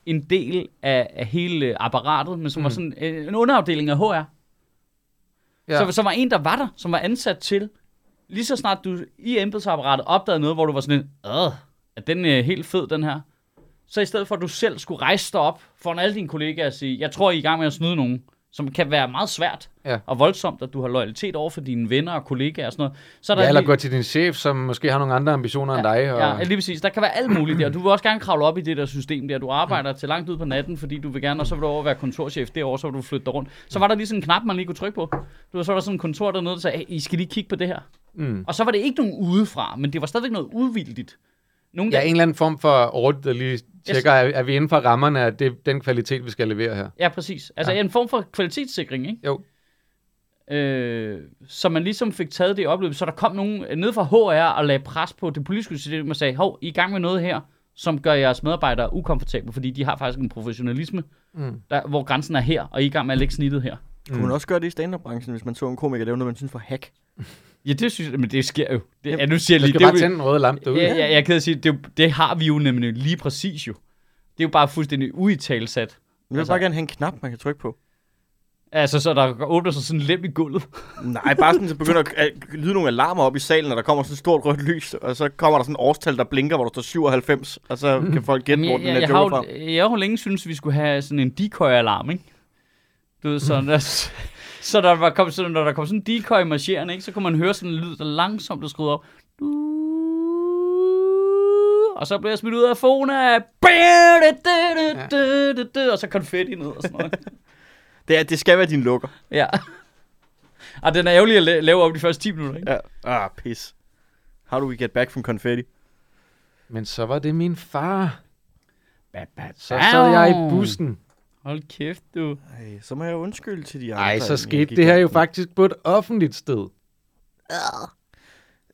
en del af, af hele apparatet, men som mm. var sådan en underafdeling af HR. Ja. Så, så var en, der var der, som var ansat til, lige så snart du i embedsapparatet opdagede noget, hvor du var sådan en, øh, er den øh, helt fed, den her? Så i stedet for, at du selv skulle rejse dig op foran alle dine kollegaer og sige, jeg tror, I er i gang med at snyde nogen, som kan være meget svært Ja. og voldsomt, at du har loyalitet over for dine venner og kollegaer og sådan noget. Så er der Ja, eller lige- gå til din chef, som måske har nogle andre ambitioner end dig. Og... Ja, lige præcis. Der kan være alt muligt der. Du vil også gerne kravle op i det der system der. Du arbejder til langt ud på natten, fordi du vil gerne, og så vil du over være kontorchef derovre, så vil du flytte dig rundt. Så var der lige sådan en knap, man lige kunne trykke på. Du ved, så var der sådan en kontor dernede, der sagde, hey, I skal lige kigge på det her. Mm. Og så var det ikke nogen udefra, men det var stadigvæk noget udvildigt. Nogen, Ja, en eller anden form for audit, der lige tjekker, er, er vi inden for rammerne af det, den kvalitet, vi skal levere her. ja, præcis. Altså Ja. en form for kvalitetssikring, ikke? Jo. Øh, så man ligesom fik taget det i oplevelse, så der kom nogen øh, ned fra HR og lagde pres på det politiske system og sagde, hov, I er i gang med noget her, som gør jeres medarbejdere ukomfortable, fordi de har faktisk en professionalisme, Mm. der, hvor grænsen er her, og I er i gang med at lægge snittet her. Kunne man også gøre det i stand-up-branchen, hvis man så en komiker lave noget, man synes var hack? Ja, det synes jeg, men det sker jo. Det, ja, nu siger jeg lige, skal det, er bare jo- tænde en rød lampe derude. ja, ja, jeg kan sige, det, er jo- det har vi jo nemlig lige præcis jo. Det er jo bare fuldstændig uitalsat. Jeg vil Altså- bare gerne have en knap, man kan trykke på. Altså, så der åbner sig sådan en lem i gulvet. Nej, bare sådan, så begynder at at lyde nogle alarmer op i salen, når der kommer sådan et stort rødt lys, og så kommer der sådan et årstal, der blinker, hvor der står 97, og så kan folk gætte, hvor den er jeg, joker fra. jeg har jo længe synes vi skulle have sådan en decoy-alarm, ikke? Du ved, sådan der, så der var, kom, så når der kom sådan en decoy marcherende, ikke, så kunne man høre sådan en lyd, der langsomt blev skruet op. Og så blev jeg smidt ud af Fona. Og så konfetti ned og sådan noget. Det, er, det skal være din lukker. Ja. Og den er ærgerlig at la- lave op de første 10 minutter, ikke? Ja. Ah, pis. How do we get back from confetti? Men så var det min far. Ba, ba, Så sad jeg i bussen. Hold kæft, du. Ej, så må jeg undskylde til de andre. Nej, så skete det her jo faktisk på et offentligt sted.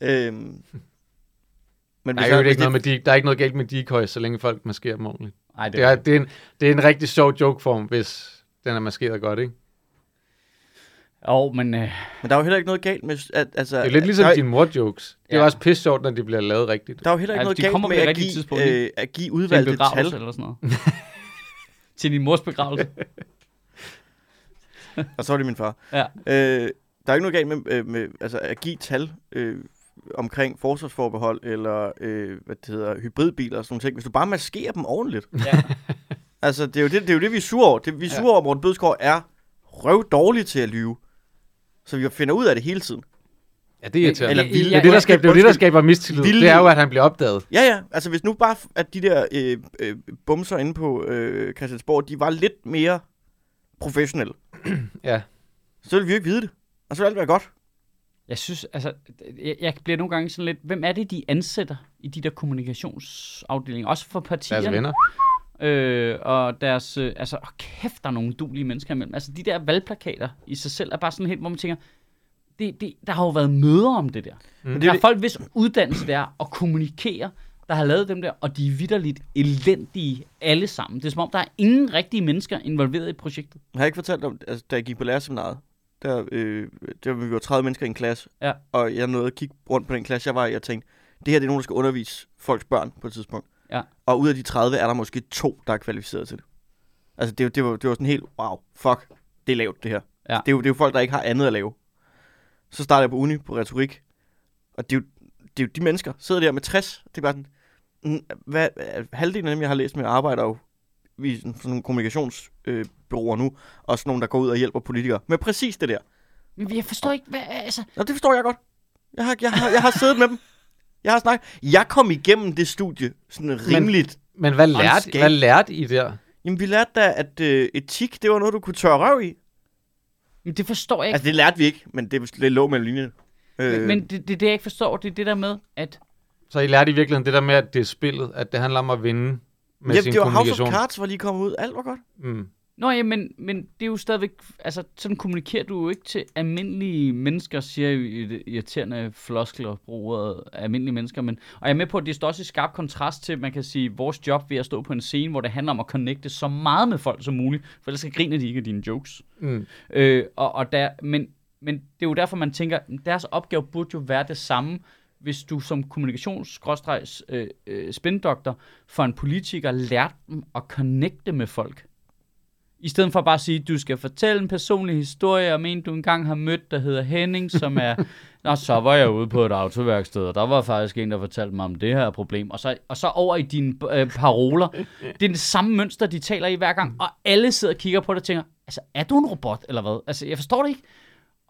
Øhm, men Der er jeg- jo ikke det- noget med de, der er ikke noget galt med decoy, så længe folk maskerer dem ordentligt. Ej, det, Det er, det, er en, det er en rigtig sjov jokeform, hvis den er maskeret godt, ikke? Jo, men... Øh, Men der er jo heller ikke noget galt med... At, altså, Det er lidt ligesom der, er- dine mor-jokes. Det er Ja. også pisse sjovt, når de bliver lavet rigtigt. Der er jo heller ikke Altså, noget de galt kommer med det at give, øh, at give udvalgte tal. eller sådan noget. til din mors begravelse. Og så var det min far. Ja. Øh, Der er ikke noget galt med, øh, med altså, at give tal øh, omkring forsvarsforbehold eller øh, hvad det hedder, hybridbiler og sådan nogle ting, hvis du bare maskerer dem ordentligt. Ja. Altså, det er jo det, det, er jo det vi er sure over. Det, vi er Ja. sure over, at Morten Bødskov er røv dårlig til at lyve. Så vi finder ud af det hele tiden. Ja, det er irriterende. Eller det, vilde- er det, der skaber, det er jo det, der skaber mistillid. Vilde- Det er jo, at han bliver opdaget. Ja, ja. Altså, hvis nu bare, at de der øh, øh, bumser inde på øh, Christiansborg, de var lidt mere professionelle, Ja. så ville vi jo ikke vide det. Og så ville alt være godt. Jeg synes, altså, jeg, jeg bliver nogle gange sådan lidt, hvem er det, de ansætter i de der kommunikationsafdelinger? Også for partierne. Deres venner. Øh, og deres, øh, altså, åh, kæft, der er nogle duelige mennesker imellem. Altså, de der valgplakater i sig selv er bare sådan helt, hvor man tænker, det, det, der har jo været møder om det der. Mm. Det Der er folk, hvis uddannelse det er at kommunikere, der har lavet dem der, og de er vidderligt elendige alle sammen. Det er som om, der er ingen rigtige mennesker involveret i projektet. Jeg har ikke fortalt om, altså, da jeg gik på lærerseminaret, der, øh, der var vi var 30 mennesker i en klasse, Ja. og jeg nåede at kigge rundt på den klasse, jeg var i, og tænkte, det her det er nogen, der skal undervise folks børn på et tidspunkt. Ja. Og ud af de 30 er der måske to, der er kvalificeret til det. Altså, det, var- det, var, det var sådan helt, wow, fuck, det er lavt, det her. Ja. Det, er jo, det er jo folk, der ikke har andet at lave. Så startede jeg på uni på retorik, og det er jo, det er jo de mennesker, sidder der med 60, det er bare sådan, hvad, halvdelen af dem, jeg har læst med, arbejder jo i sådan, sådan nogle kommunikationsbyråer nu, og sådan nogle, der går ud og hjælper politikere med præcis det der. Men jeg forstår ikke, hvad, altså, Og det forstår jeg godt. Jeg har, jeg har, jeg har siddet med dem. Jeg har snakket. Jeg kom igennem det studie sådan rimeligt. Men hvad lærte, hvad lærte I der? Jamen, vi lærte da, at øh, etik, det var noget, du kunne tørre røv i. men det forstår jeg ikke. Altså, det lærte vi ikke, men det, det lå mellem linjerne. Øh, Men, men det, det, det, jeg ikke forstår, det er det der med, at Så I lærte i virkeligheden det der med, at det er spillet, at det handler om at vinde med ja, sin det var House of kommunikation. Cards, var lige kommet ud. Alt var godt. Mm. Nå ja, men, men det er jo stadigvæk, altså sådan kommunikerer du jo ikke til almindelige mennesker, siger jo irriterende floskler, bruger almindelige mennesker, men, og jeg er med på, at det står også i skarp kontrast til, man kan sige, vores job ved at stå på en scene, hvor det handler om at connecte så meget med folk som muligt, for ellers så griner de ikke af dine jokes. Mm. Øh, og, og der, men, men det er jo derfor, man tænker, deres opgave burde jo være det samme, hvis du som kommunikations øh, øh, spindoktor for en politiker lærte dem at connecte med folk. I stedet for bare at sige, du skal fortælle en personlig historie om en, du engang har mødt, der hedder Henning, som er... Nå, så var jeg ude på et autoværksted, og der var faktisk en, der fortalte mig om det her problem. Og så, og så over i dine øh, paroler. Det er det samme mønster, de taler i hver gang, og alle sidder og kigger på det og tænker, altså, er du en robot, eller hvad? Altså, jeg forstår det ikke.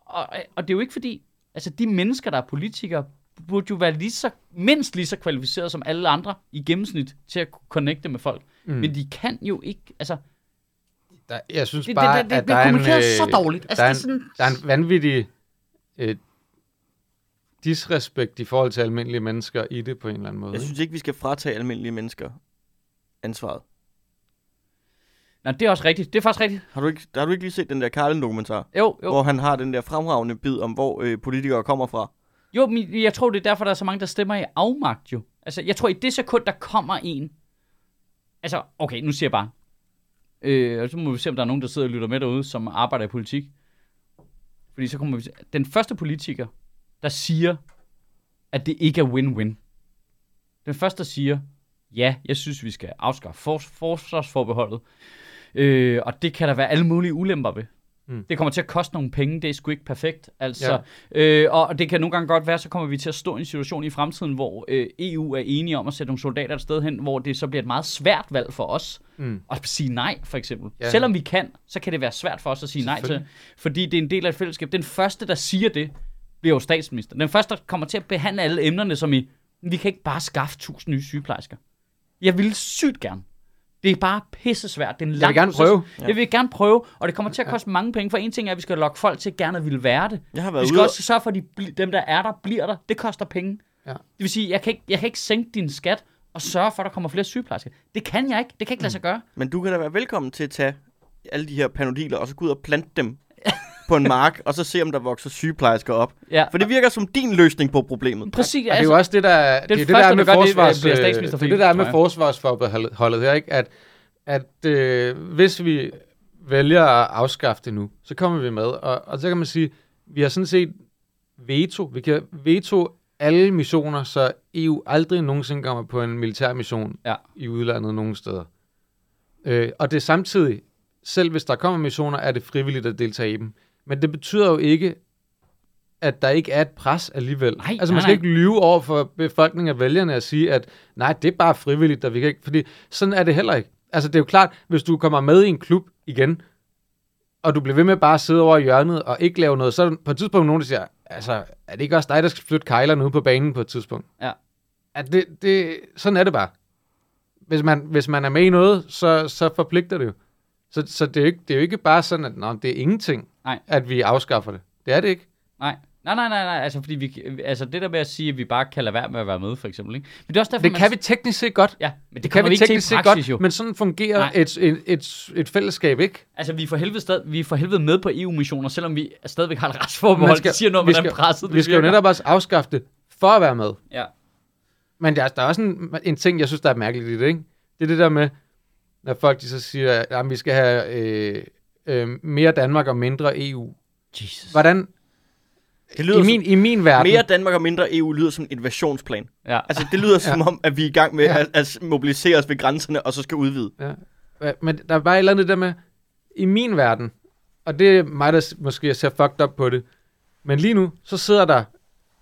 Og, og det er jo ikke fordi, altså, de mennesker, der er politikere, burde jo være lige så, mindst lige så kvalificerede som alle andre i gennemsnit til at kunne connecte med folk. Mm. Men de kan jo ikke, altså, Der, jeg synes det, bare, det, det, det at der bliver er en, kommunikeret så øh, dårligt. Altså, der, er det er en, sådan, der er en vanvittig øh, disrespekt i forhold til almindelige mennesker i det på en eller anden måde. Jeg synes ikke, vi skal fratage almindelige mennesker ansvaret. Nej, det er også rigtigt. Det er faktisk rigtigt. Har du ikke, har du ikke lige set den der Karlen-dokumentar? Jo, jo. Hvor han har den der fremragende bid om, hvor øh, politikere kommer fra. Jo, men jeg tror, det er derfor, der er så mange, der stemmer i afmagt jo. Altså, jeg tror, i det sekund, der kommer en... Altså, okay, nu siger jeg bare. Øh, og så må vi se, om der er nogen, der sidder og lytter med derude, som arbejder i politik. Fordi så kommer vi til... Den første politiker, der siger, at det ikke er win-win. Den første, der siger, ja, jeg synes, vi skal afskaffe forsvarsforbeholdet. Øh, og det kan der være alle mulige ulemper ved. Mm. Det kommer til at koste nogle penge, det er sgu ikke perfekt. Altså, ja. øh, og det kan nogle gange godt være, så kommer vi til at stå i en situation i fremtiden, hvor øh, EU er enige om at sætte nogle soldater et sted hen, hvor det så bliver et meget svært valg for os Mm. at sige nej, for eksempel. Ja. Selvom vi kan, så kan det være svært for os at sige nej til, fordi det er en del af et fællesskab. Den første, der siger det, bliver jo statsminister. Den første, der kommer til at behandle alle emnerne som i, vi kan ikke bare skaffe tusind nye sygeplejersker. Jeg vil sygt gerne. Det er bare pisse svært. Det er en Jeg lang vil gerne proces. prøve. Ja. Jeg vil gerne prøve, og det kommer til at koste mange penge, for en ting er, at vi skal lokke folk til gerne at ville være det. Jeg har Vi været skal ude... også sørge for, at de, dem, der er der, bliver der. Det koster penge. Ja. Det vil sige, jeg kan, ikke, jeg kan ikke sænke din skat og sørge for, at der kommer flere sygeplejersker. Det kan jeg ikke. Det kan ikke lade sig gøre. Men du kan da være velkommen til at tage alle de her panodiler, og så gå ud og plante dem på en mark, og så se, om der vokser sygeplejersker op. Ja. For det virker som din løsning på problemet. Præcis. Og det er jo også det, der, det, er det, der er med det, forsvars, statsminister, det, er fordi- det, der er med forsvarsforbeholdet her, ikke? At, at øh, hvis vi vælger at afskaffe det nu, så kommer vi med. Og, og så kan man sige, vi har sådan set veto. Vi kan veto alle missioner, så EU aldrig nogensinde kommer på en militær mission Ja. i udlandet nogen steder. Øh, og det er samtidig, selv hvis der kommer missioner, er det frivilligt at deltage i dem. Men det betyder jo ikke, at der ikke er et pres alligevel. Nej, altså, man skal nej. ikke lyve over for befolkningen og vælgerne og sige, at nej, det er bare frivilligt, og vi kan ikke, fordi sådan er det heller ikke. Altså, det er jo klart, hvis du kommer med i en klub igen, og du bliver ved med bare at sidde over i hjørnet og ikke lave noget, så er der på et tidspunkt nogen, der siger, altså, er det ikke også dig, der skal flytte kejlerne ud på banen på et tidspunkt? Ja. At det, det, sådan er det bare. Hvis man, hvis man er med i noget, så, så forpligter det jo. Så, så det, er jo ikke, det er jo ikke bare sådan, at nå, det er ingenting, Nej. at vi afskaffer det. Det er det ikke. Nej. Nej, nej, nej, nej, altså, fordi vi, altså det der med at sige, at vi bare kan lade være med at være med, for eksempel, ikke? Men det er også derfor, Det man, kan vi teknisk set godt. Ja, men det, Det kan vi ikke teknisk set godt, jo. men sådan fungerer Nej. et, et, et, et fællesskab ikke. Altså, vi er for helvede, stad, vi er for helvede med på EU-missioner, selvom vi stadigvæk har et retsforbehold. Skal- det siger noget om, vi hvordan presset det Vi skal jo netop også afskaffe det for at være med. Ja. Men der, der er også en, en ting, jeg synes, der er mærkeligt i det, ikke? Det er det der med, når folk de så siger, at vi skal have øh, øh, mere Danmark og mindre EU. Jesus. Hvordan, Det lyder i min, i min som, verden, mere Danmark og mindre EU lyder som en invasionsplan. Ja. Altså, det lyder som om, at vi er i gang med Ja. at, at mobilisere os ved grænserne, og så skal udvide. Ja, men der er bare et eller andet der med, i min verden, og det er mig, der måske ser fucked up på det, men lige nu, så sidder der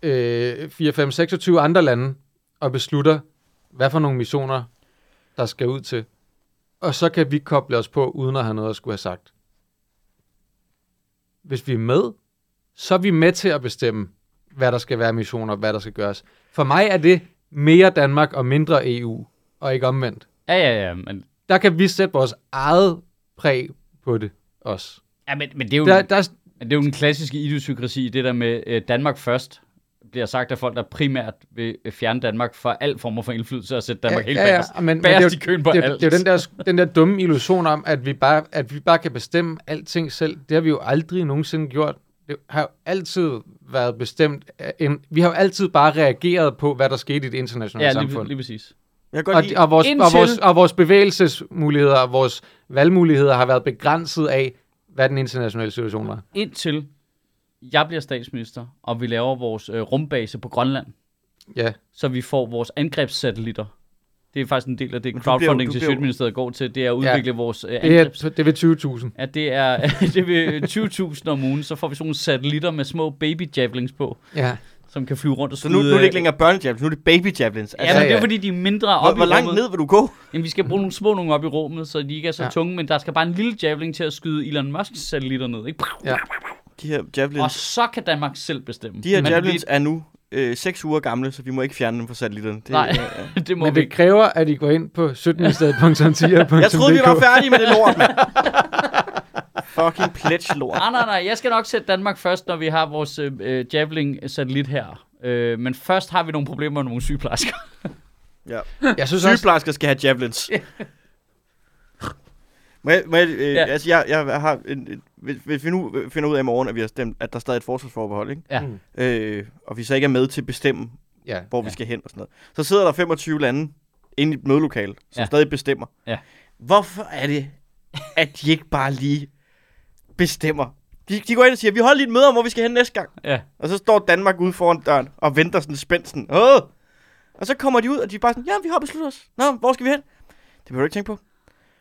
øh, 4, 5, 26 andre lande og beslutter, hvad for nogle missioner, der skal ud til. Og så kan vi koble os på, uden at have noget at skulle have sagt. Hvis vi er med, så er vi med til at bestemme, hvad der skal være missioner, hvad der skal gøres. For mig er det mere Danmark og mindre EU, og ikke omvendt Ja, ja, ja, men, der kan vi sætte vores eget præg på det også. ja, men, men det er jo... Der, der, Men det er jo den klassiske idiosynkrasi, det der med øh, Danmark først, bliver sagt af folk, der primært vil fjerne Danmark fra al form for indflydelse og sætte Danmark helt ja, ja, bagerst. men, men bagerst det, er i køen på jo, det, er- alt. det er jo den der, den der dumme illusion om, at vi, bare, at vi bare kan bestemme alting selv. Det har vi jo aldrig nogensinde gjort. Det har jo altid været bestemt. En, vi har jo altid bare reageret på, hvad der skete i det internationale Ja, samfund. lige, lige præcis. Jeg Og, lide, og, vores, og, Indtil- vores, og vores bevægelsesmuligheder og vores valgmuligheder har været begrænset af, hvad den internationale situation var. Indtil jeg bliver statsminister, og vi laver vores øh, rumbase på Grønland, Ja, så vi får vores angrebssatellitter. Det er faktisk en del af det bliver crowdfunding til Sjøtministeriet går til, det er at udvikle vores øh, det angrebs... er, det er ved 20.000. Ja, det er, det er 20.000 om ugen, så får vi sådan nogle satellitter med små baby javelins på, Ja. som kan flyve rundt og så nu, nu er det øh, ikke længere børnejavelins, nu er det baby javelins. Ja, Altså, men Ja, det er ja. fordi, de er mindre hvor, op hvor i langt rummet. ned vil du gå? Jamen, vi skal bruge nogle små nogle op i rummet, så de ikke er så Ja. ja. tunge, men der skal bare en lille javelin til at skyde Elon Musk satellitter ned, ikke? Ja. De her javelins, Og så kan Danmark selv bestemme. de her Men javelins er nu øh, 6 uger gamle, så vi må ikke fjerne dem fra satellitterne. Det, Nej. øh, det, må Men vi det kræver, at I går ind på 17stedet.10.dk. jeg troede, vi var færdige med det lort, mand. Fucking pledge lort. Nej, nej, nej. Jeg skal nok sætte Danmark først, når vi har vores øh, øh, Javelin-satellit her. Øh, men først har vi nogle problemer med nogle sygeplejersker. Ja. Jeg synes også, Sygeplejersker skal have javelins. Må jeg, må jeg, øh, Ja. altså, jeg, jeg har en, en, hvis, hvis vi nu finder ud af i morgen, at vi har stemt, at der stadig er et forsvarsforbehold, ikke? Ja. Mm. Øh, og vi så ikke er med til at bestemme, ja, hvor ja. Ja. vi skal hen og sådan noget, så sidder der 25 lande inde i et mødelokale, som Ja. stadig bestemmer. Ja. Hvorfor er det, at de ikke bare lige bestemmer? De, de går ind og siger, vi holder lige et møde om, hvor vi skal hen næste gang. Ja. Og så står Danmark ude foran døren og venter sådan spændt sådan, Åh! Og så kommer de ud, og de er bare sådan, ja, vi har besluttet os. Nå, hvor skal vi hen? Det behøver du ikke tænke på.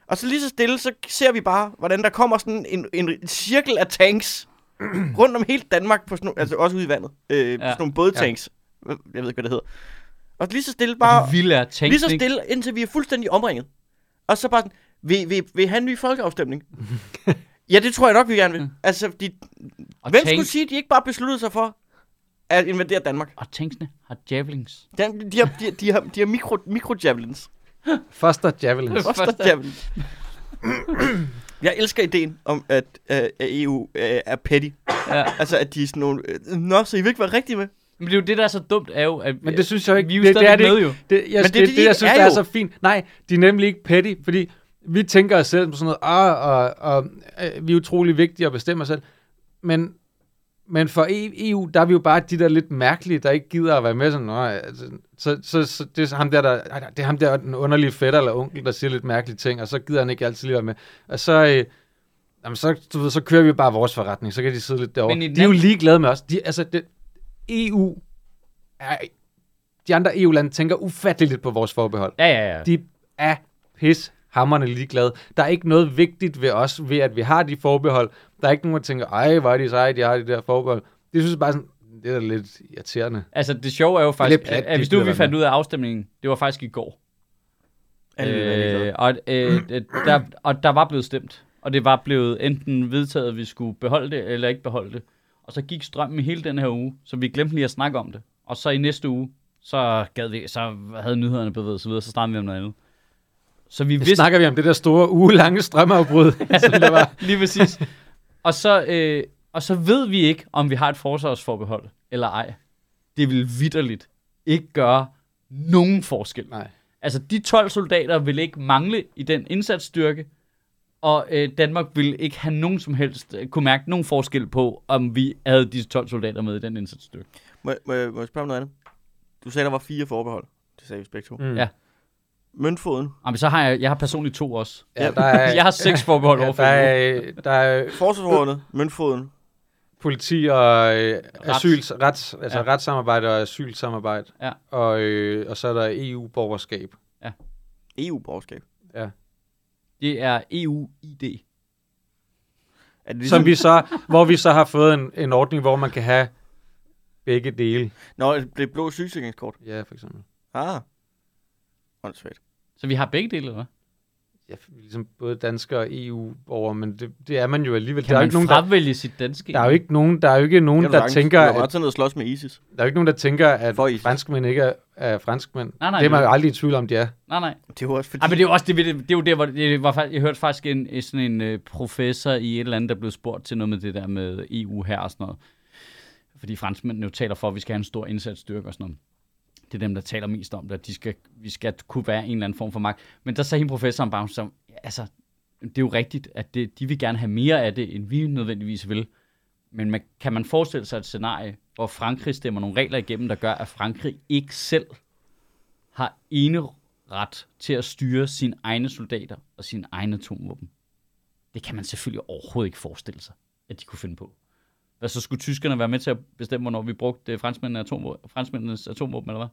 Og så lige så stille, så ser vi bare, hvordan der kommer sådan en, en, en cirkel af tanks rundt om hele Danmark, på sådan, altså også ude i vandet, øh, ja. på sådan nogle bådtanks. Ja. Jeg ved ikke, hvad det hedder. Og lige så stille bare, er tænkt, lige så stille, indtil vi er fuldstændig omringet. Og så bare sådan, vil, vil, vil have en ny folkeafstemning? ja, det tror jeg nok, vi gerne vil. Altså, de, Og, hvem tank, skulle sige, at de ikke bare besluttede sig for at invadere Danmark? og tanksene har javelins. De, de, har, de, de har, de har mikro, mikro javelins. Foster Javelins. Foster Første- javelins. Jeg elsker ideen om, at, uh, at EU uh, er petty. Ja. Altså, at de er sådan nogle... øh, Nå, så I vil ikke være rigtige med? Men det er jo det, der er så dumt, er jo, at Men det synes jeg ikke. vi er jo det, det, er stadig det, med ikke. jo. Det, jeg, Men det, det det, er det, det, det, de jeg synes, er der er så fint. Nej, de er nemlig ikke petty, fordi vi tænker os selv på sådan noget, ah, og, og øh, vi er utrolig vigtige at bestemme os selv. Men, men for E- EU, der er vi jo bare de der lidt mærkelige, der ikke gider at være med sådan, Nå, altså, så, så, så det er ham der, der, det er ham der, den underlige fætter eller onkel, der siger lidt mærkelige ting, og så gider han ikke altid lige være med. Og så, øh, jamen, så, du ved, så kører vi bare vores forretning, så kan de sidde lidt derovre. De er jo ligeglade med os. De, altså, det, EU er, de andre EU-lande tænker ufatteligt lidt på vores forbehold. Ja, ja, ja. De er pis hammerne ligeglade. Der er ikke noget vigtigt ved os, ved at vi har de forbehold. Der er ikke nogen, der tænker, ej, hvor er de seje, de har de der forbehold. De synes bare sådan, Det er da lidt irriterende. Altså, det sjove er jo faktisk, plat, at, at hvis nu vi fandt ud af afstemningen, det var faktisk i går. Øh, og, øh, der, og der var blevet stemt. Og det var blevet enten vedtaget, at vi skulle beholde det, eller ikke beholde det. Og så gik strømmen hele den her uge, så vi glemte lige at snakke om det. Og så i næste uge, så, gad vi, så havde nyhederne bevæget sig videre, så startede vi om noget andet. Så vi Nu vidste, snakker vi om det der store ugelange strømafbrud, som der var. lige præcis. og, så, øh, og så ved vi ikke, om vi har et forsvarsforbehold eller ej. Det vil vidderligt ikke gøre nogen forskel. Nej. Altså, de 12 soldater vil ikke mangle i den indsatsstyrke, og øh, Danmark vil ikke have nogen som helst, øh, kunne mærke nogen forskel på, om vi havde disse 12 soldater med i den indsatsstyrke. Må, må, jeg- må jeg spørge om noget andet? Du sagde, der var fire forbehold. Det sagde vi begge to. Mm. Ja. Møntfoden. Jamen, så har jeg, jeg har personligt to også. Ja, der er, jeg har seks forbehold ja, over der, for er, der er Forsvarsforholdet. Møntfoden. politi og øh, asyl, rets, altså Ja. ja. retssamarbejde og asylsamarbejde. Ja. Og, øh, og så er der EU-borgerskab. EU-borgerskab. Det er EU-ID. Er det Ligesom... Som vi så, hvor vi så har fået en, en ordning, hvor man kan have begge dele. Nå, det er blå sygesikringskort. Ja, for eksempel. Ah. Åndssvagt. Så vi har begge dele, eller hvad? Ja, ligesom både danskere og EU-borgere, men det, det er man jo alligevel. Kan der er jo man ikke nogen, der, sit danske? der er jo ikke nogen, der er jo ikke nogen, der sagtens. tænker, Du at og slås med ISIS. der er jo ikke nogen, der tænker, at franskmænd ikke er, er franskmænd. Nej, nej, det er man jo aldrig i tvivl om, de er. Nej, nej. Det er jo også fordi... Ej, men det er jo også det, det, det er jo der, hvor det var, faktisk- jeg hørte faktisk en, en sådan en øh, professor i et eller andet, der blev spurgt til noget med det der med EU her og sådan noget. Fordi franskmændene jo taler for, at vi skal have en stor indsatsstyrke og sådan noget. Det er dem, der taler mest om det, at de skal, vi skal kunne være en eller anden form for magt. Men der sagde hende professoren bare som, ja, altså, det er jo rigtigt, at det, de vil gerne have mere af det, end vi nødvendigvis vil. Men man, kan man forestille sig et scenarie, hvor Frankrig stemmer nogle regler igennem, der gør, at Frankrig ikke selv har ene ret til at styre sine egne soldater og sine egne atomvåben. Det kan man selvfølgelig overhovedet ikke forestille sig, at de kunne finde på. Hvad så skulle tyskerne være med til at bestemme, hvornår vi brugte øh, franskmændenes atomvåben, franskmændenes atomvåben, eller hvad?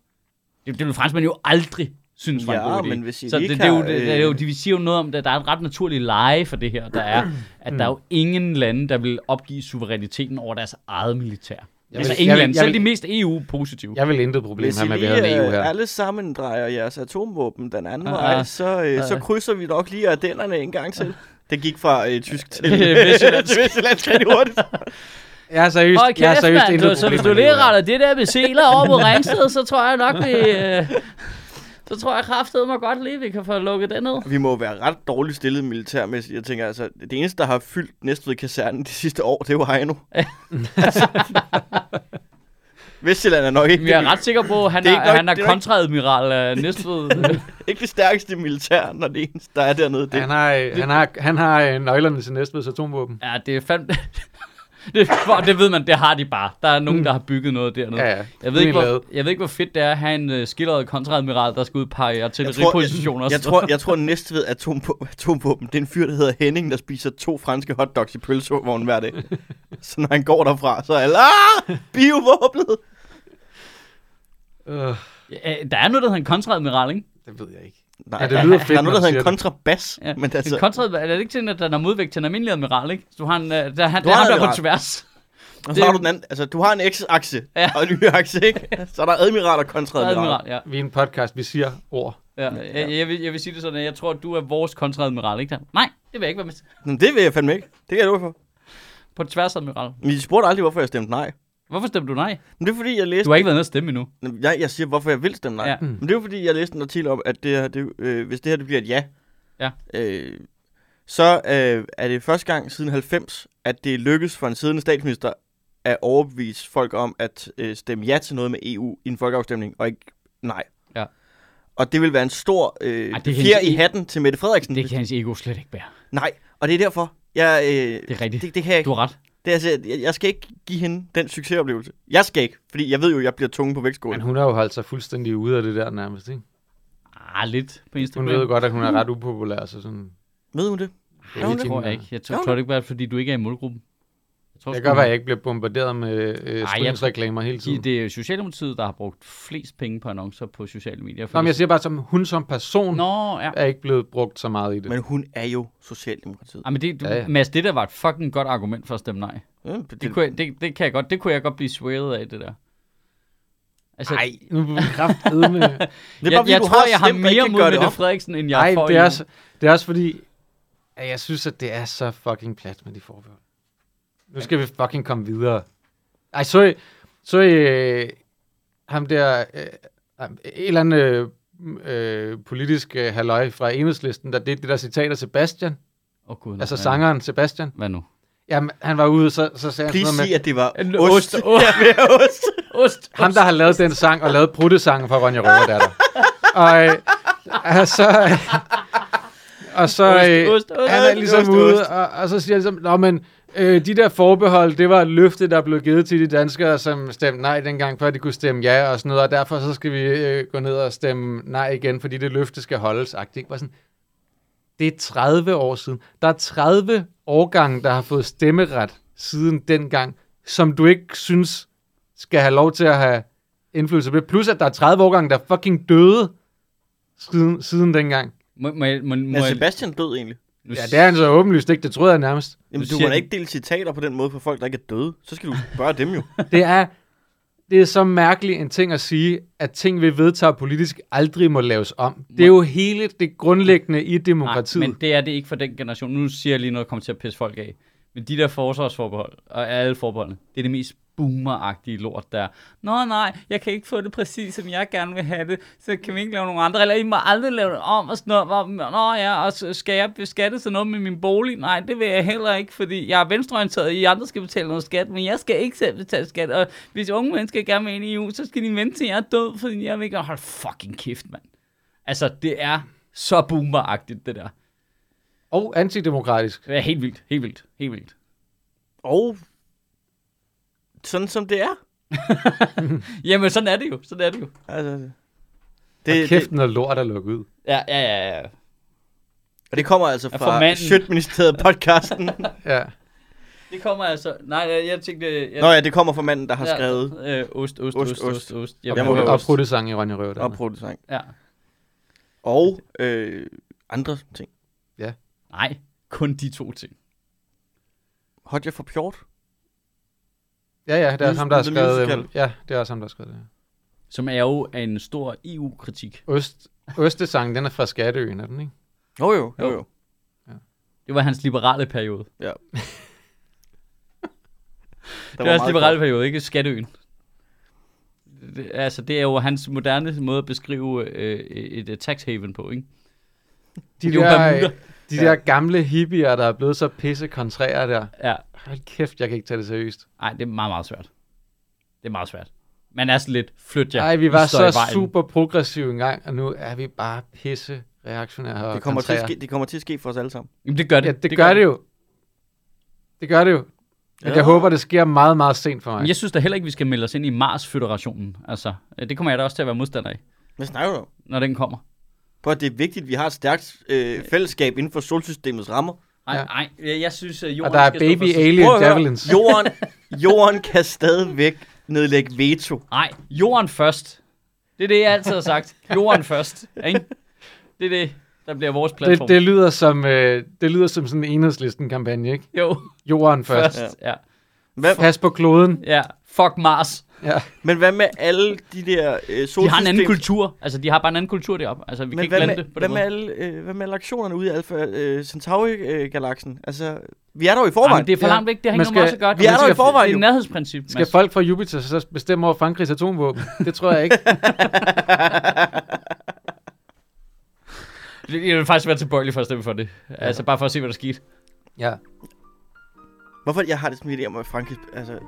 Det, det vil franskmændene jo aldrig synes var en Ja, god idé. men hvis I så det, ikke det, er jo, det, det er jo, øh, de siger jo noget om, at der er et ret naturligt leje for det her, der er, at der er jo ingen lande, der vil opgive suveræniteten over deres eget militær. Jeg altså vil- ingen jeg vil- jeg selv vil- de mest EU-positive. Jeg vil intet problem have med, at vi havde en EU øh, her. alle sammen drejer jeres atomvåben den anden Ah, vej, ah. så, øh, så Ah. krydser vi nok lige ardennerne en gang til. Det gik fra øh, tysk til Vestjyllandsk. til Vestjyllandsk rigtig hurtigt. Jeg har seriøst, Hold jeg har kæft, seriøst intet Du, så hvis du lige retter det der med seler over på Ringsted, så tror jeg nok, vi... Øh, så tror jeg kraftedeme mig godt lige, vi kan få lukket den ned. Vi må være ret dårligt stillet militærmæssigt. Jeg tænker altså, det eneste, der har fyldt Næstved kasernen de sidste år, det er jo Heino. altså, Vestjylland er nok ikke, Men jeg er ret sikker på, at han Det er er, nok- han er det er af Næstved. ikke det stærkeste militær, når det eneste, der er dernede. Det. Han har, øh, han har, han har øh, nøglerne til Næstveds atomvåben. ja, det er fandme... Det, for, det ved man, det har de bare. Der er nogen, der har bygget noget dernede. Ja, ja. Jeg ved, ikke, hvor, jeg ved ikke, hvor fedt det er at have en uh, skildret kontraadmiral, der skal udpege artilleripositioner. og Jeg sådan tror, jeg tror Næstved atomvåben, atomvåben, det er en fyr, der hedder Henning, der spiser to franske hotdogs i pølsevognen hver dag. så når han går derfra, så er alle, ah, biovåbnet. Øh, Ja, der er noget, der hedder en kontraadmiral, ikke? det ved jeg ikke. Nej, Ja, det lyder fedt, Der er noget, der hedder en kontrabas. Ja. Men Altså, altså, en kontraadmiral, er det ikke sådan, at den er modvægt til en almindelig admiral, ikke? Så du har en, uh, der, han, Du der, har der på tværs. og så har du den anden, altså du har en x-akse Ja. og en y-akse, ikke? Så er der admiral og kontraadmiral. Admiral, ja. Vi er en podcast, vi siger ord. ja. Jeg, jeg, vil, jeg vil sige det sådan, at jeg tror, at du er vores kontraadmiral, ikke? Nej, det vil jeg ikke være med til. Men det vil jeg fandme ikke. Det kan jeg love for. På tværs admiral. Men I spurgte aldrig, hvorfor jeg stemte nej. Hvorfor stemte du nej? Men det er fordi, jeg læste... Du har ikke været nede at stemme endnu. Jeg, jeg siger, hvorfor jeg vil stemme nej. Ja. Men det er jo fordi, jeg læste en artikel om, at det her, det, øh, hvis det her det bliver et ja, Ja. øh, så øh, er det første gang siden 90, at det lykkes for en siddende statsminister at overbevise folk om at øh, stemme ja til noget med EU i en folkeafstemning, og ikke nej. Ja. Og det vil være en stor øh, Ej, det fjer i e- hatten til Mette Frederiksen. Det kan hans ego slet ikke bære. Nej, og det er derfor, jeg, øh, Det er rigtigt. det, det kan jeg ikke. Du har ret. Det er, altså, jeg, jeg skal ikke give hende den succesoplevelse. Jeg skal ikke, fordi jeg ved jo, at jeg bliver tunge på vægtskålen. Men hun har jo holdt sig fuldstændig ude af det der nærmest, ikke? Ah, lidt på Instagram. Hun ved jo godt, at hun er ret upopulær, så sådan... Ved hun det? Det Er hun det det? tror jeg ikke. Jeg tror, tror det ikke bare, fordi du ikke er i målgruppen. Jeg tror, Det kan godt være, at jeg ikke bliver bombarderet med øh, jeg- strygsreklamer hele de- tiden. det er Socialdemokratiet, der har brugt flest penge på annoncer på sociale medier. Nå, men jeg siger bare, som hun som person Nå, ja. er ikke blevet brugt så meget i det. Men hun er jo Socialdemokratiet. Ej, men det, du, Ja, ja. Mads, det der var et fucking godt argument for at stemme nej. Ja, det, Det, kunne jeg, det, det, kan jeg godt, det kunne jeg godt blive swayet af, det der. Altså, Nej, nu er vi kraftedeme. det er jeg, fordi, jeg du tror, har jeg har mere mod Mette op. Frederiksen, end jeg Nej, får det er, også, det er også fordi, at jeg synes, at det er så fucking plat med de forbehold. Nu skal vi fucking komme videre. Ej, så I, så I, øh, ham der, øh, en eller anden øh, øh, politisk øh, halløj fra enhedslisten, der det, det der citat af Sebastian, Åh, oh, Gud, altså sangeren Sebastian. Hvad nu? Jamen, han var ude, så, så sagde han Please sådan noget sig, at det var En ost. ost, ost. Ja, ost. Ost! med, ham der har lavet den sang, og lavet pruttesangen for Ronja Røverdatter. og øh, og så... Og så Ost, øh, ost, ost, han er ligesom ost, ude, ost. og, og så siger han ligesom, Nå, men øh, de der forbehold, det var et løfte, der blev givet til de danskere, som stemte nej dengang, før de kunne stemme ja og sådan noget, og derfor så skal vi øh, gå ned og stemme nej igen, fordi det løfte skal holdes. Ikke? Bare sådan, det er 30 år siden. Der er 30 årgange, der har fået stemmeret siden dengang, som du ikke synes skal have lov til at have indflydelse på. Plus at der er 30 årgange, der fucking døde siden, siden dengang. Må, må, må, må, Er Sebastian død egentlig? Nu Ja, det er han så åbenlyst ikke, det troede jeg nærmest. Jamen, Du må da ikke dele citater på den måde for folk, der ikke er døde. Så skal du spørge dem jo. Det er, det er så mærkeligt en ting at sige, at ting, vi vedtager politisk, aldrig må laves om. Det er jo hele det grundlæggende i demokratiet. Nej, men det er det ikke for den generation. Nu siger jeg lige noget, der kommer til at pisse folk af. Men de der forsvarsforbehold, og alle forbeholdene, det er det mest boomeragtige lort, der Nå nej, jeg kan ikke få det præcis, som jeg gerne vil have det, så kan vi ikke lave nogen andre eller I må aldrig lave det om og sådan noget. Nå ja, og så skal jeg beskatte sådan noget med min bolig? Nej, det vil jeg heller ikke, fordi jeg er venstreorienteret, I andre skal betale noget skat, men jeg skal ikke selv betale skat. Og hvis unge mennesker gerne vil ind i EU, så skal de vente til jeg er død, fordi jeg vil ikke holde fucking kæft, mand. Altså, det er så boomeragtigt, det der. Og antidemokratisk. Det er helt vildt, helt vildt, helt vildt. Og sådan som det er. Jamen, sådan er det jo, sådan er det jo. Altså, Det, det, kæft, det, noget lort at lukke ud. Ja, ja, ja, ja. og det kommer altså Ja, fra manden. Sjøtministeriet podcasten. Ja. Det kommer altså... Nej, jeg, jeg tænkte... Jeg, Nå ja, det kommer fra manden, der har skrevet Øh, ost, ost, Ost, ost, ost. ost, ost. Jeg Jeg må må høre Og ost. pruttesang i Ronja Røver. og producent. Ja. Og øh, andre ting. Nej, kun de to ting. Hodja for Pjort. Ja, ja, det er også ham, der har The skrevet... Musical. øhm, Ja, det er også ham, der har skrevet det. Som er jo en stor EU-kritik. Øst, Østesang, den er fra Skatteøen, er den ikke? Jo jo, jo Jo. jo. Det var hans liberale periode. Der Det var er hans liberale godt. periode, ikke Skatteøen. Det, altså, det er jo hans moderne måde at beskrive øh, et, et tax haven på, ikke? De Det er jo der, De der gamle hippier, der er blevet så pisse kontrære der. Ja. Hold kæft, jeg kan ikke tage det seriøst. Nej, det er meget, meget svært. Det er meget svært. Man er sådan lidt, flyt jer. Nej, vi var så super progressive engang, og nu er vi bare pisse reaktionære Det kommer, til at kontrære. ske, det kommer til at ske for os alle sammen. Jamen, det gør det. Ja, det, det gør det jo. Det gør det jo. Men Ja. jeg håber, det sker meget, meget sent for mig. Men jeg synes da heller ikke, vi skal melde os ind i Mars-føderationen. Altså, det kommer jeg da også til at være modstander af, Hvad snakker du når den kommer. På at det er vigtigt, at vi har et stærkt øh, fællesskab inden for solsystemets rammer. Nej, Ja. nej, jeg, jeg synes, at jorden og der er skal stå baby for sig- alien Prøv at høre. javelins. Jorden, jorden kan stadigvæk nedlægge veto. Nej, jorden først. Det er det, jeg altid har sagt. Jorden først. Ikke? Det er det, der bliver vores platform. Det, det, lyder som, øh, det lyder som sådan en enhedslisten-kampagne, ikke? Jo, Jorden først. først. Ja. Hvad, Pas på kloden. ja. Fuck Mars. Ja. men hvad med alle de der øh, solsystem... De har en anden kultur. Altså, de har bare en anden kultur deroppe. Altså, vi kan Men ikke hvad blande med, det på hvad, den med måde. alle, øh, hvad med alle aktionerne ude i Alpha øh, Centauri-galaksen? Altså, vi er der jo i Ej, forvejen. men det er for langt væk. Det har ikke noget med at gøre. vi er der i skal- forvejen, Det er jo. et nærhedsprincip. Skal Mads. folk fra Jupiter så bestemme over Frankrigs atomvåben? Det tror jeg ikke. Jeg vil faktisk være tilbøjelig for at stemme for det. Altså, bare for at se, hvad der skete. ja. Hvorfor jeg har det sådan en idé om, at Frankrig, altså,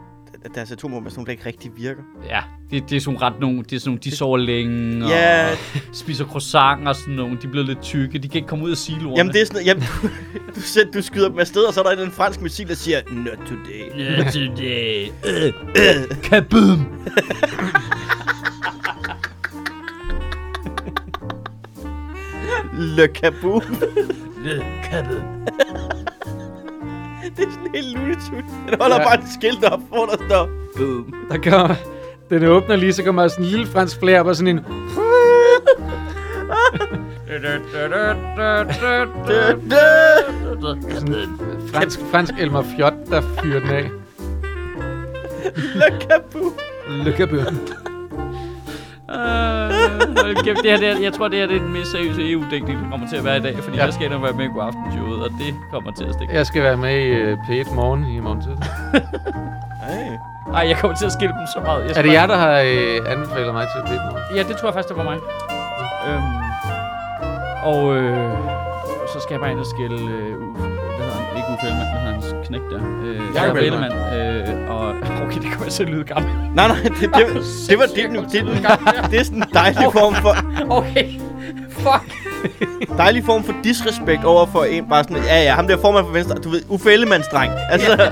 at deres atomvåben er sådan nogle, der ikke rigtig virker. Ja, det, det er sådan ret nogle, det er sådan nogle, de sover længe, og Ja, spiser croissant og sådan nogle. De er blevet lidt tykke. De kan ikke komme ud af siloerne. jamen det er sådan jamen, du, du, selv, du skyder dem afsted, og så er der en fransk missil, der siger, not today. Not today. Øh, øh, Kaboom! Le kaboom. Øh, Kaboom. det er sådan helt Looney Tunes. Den holder Ja. bare et skilt op, hvor der står, Boom. Der kommer, den åbner lige, så kommer der sådan en lille fransk flair op og sådan en... dø. Fransk, fransk Elmer Fjot, der fyrer den af. Løkkabu. Lykkebøn. Øh, hold kæft, det her, det her, jeg tror, det her det er den mest seriøse EU-dækning, der kommer til at være i dag, fordi Ja. jeg skal ind og være med i god aftenshowet, og det kommer til at stikke. Jeg skal være med i uh, P1 Morgen i morgen tid. Hey. Ej, jeg kommer til at skille dem så meget. Jeg Er det jer, der har øh, anbefalet mig til P1 Morgen? Ja, det tror jeg faktisk, det var mig. Øhm, og øh, så skal jeg bare ind og skille øh, Uffe, Uffe Ellemann, hvad hedder hans knæk der? Øh, Jakob Ellemann. Øh, og okay, det til at lyde gammel. Nej, nej, det, det, det, var det, det, det, det er sådan en dejlig form for, Okay, fuck. dejlig form for disrespekt over for en, bare sådan, ja, ja, ham der formand for Venstre, du ved, Uffe Ellemanns dreng. Altså,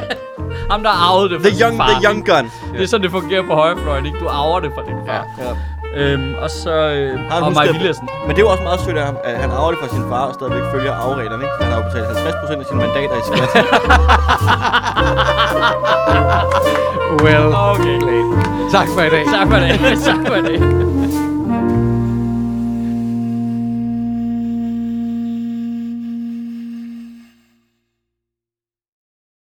Ham, der arvede det fra the young, far. the young gun. Det er sådan, det fungerer på højrefløjen, ikke? Du arver det fra din far. Ja. Øhm, og så... Øh, Har du og Maja Villadsen. Men det er jo også meget sødt af ham, at han arver det fra sin far og stadigvæk følger afreglerne, ikke? Han har jo betalt 50% af sine mandater i skat. Well, Okay. tak for i dag. Tak for det. tak for det.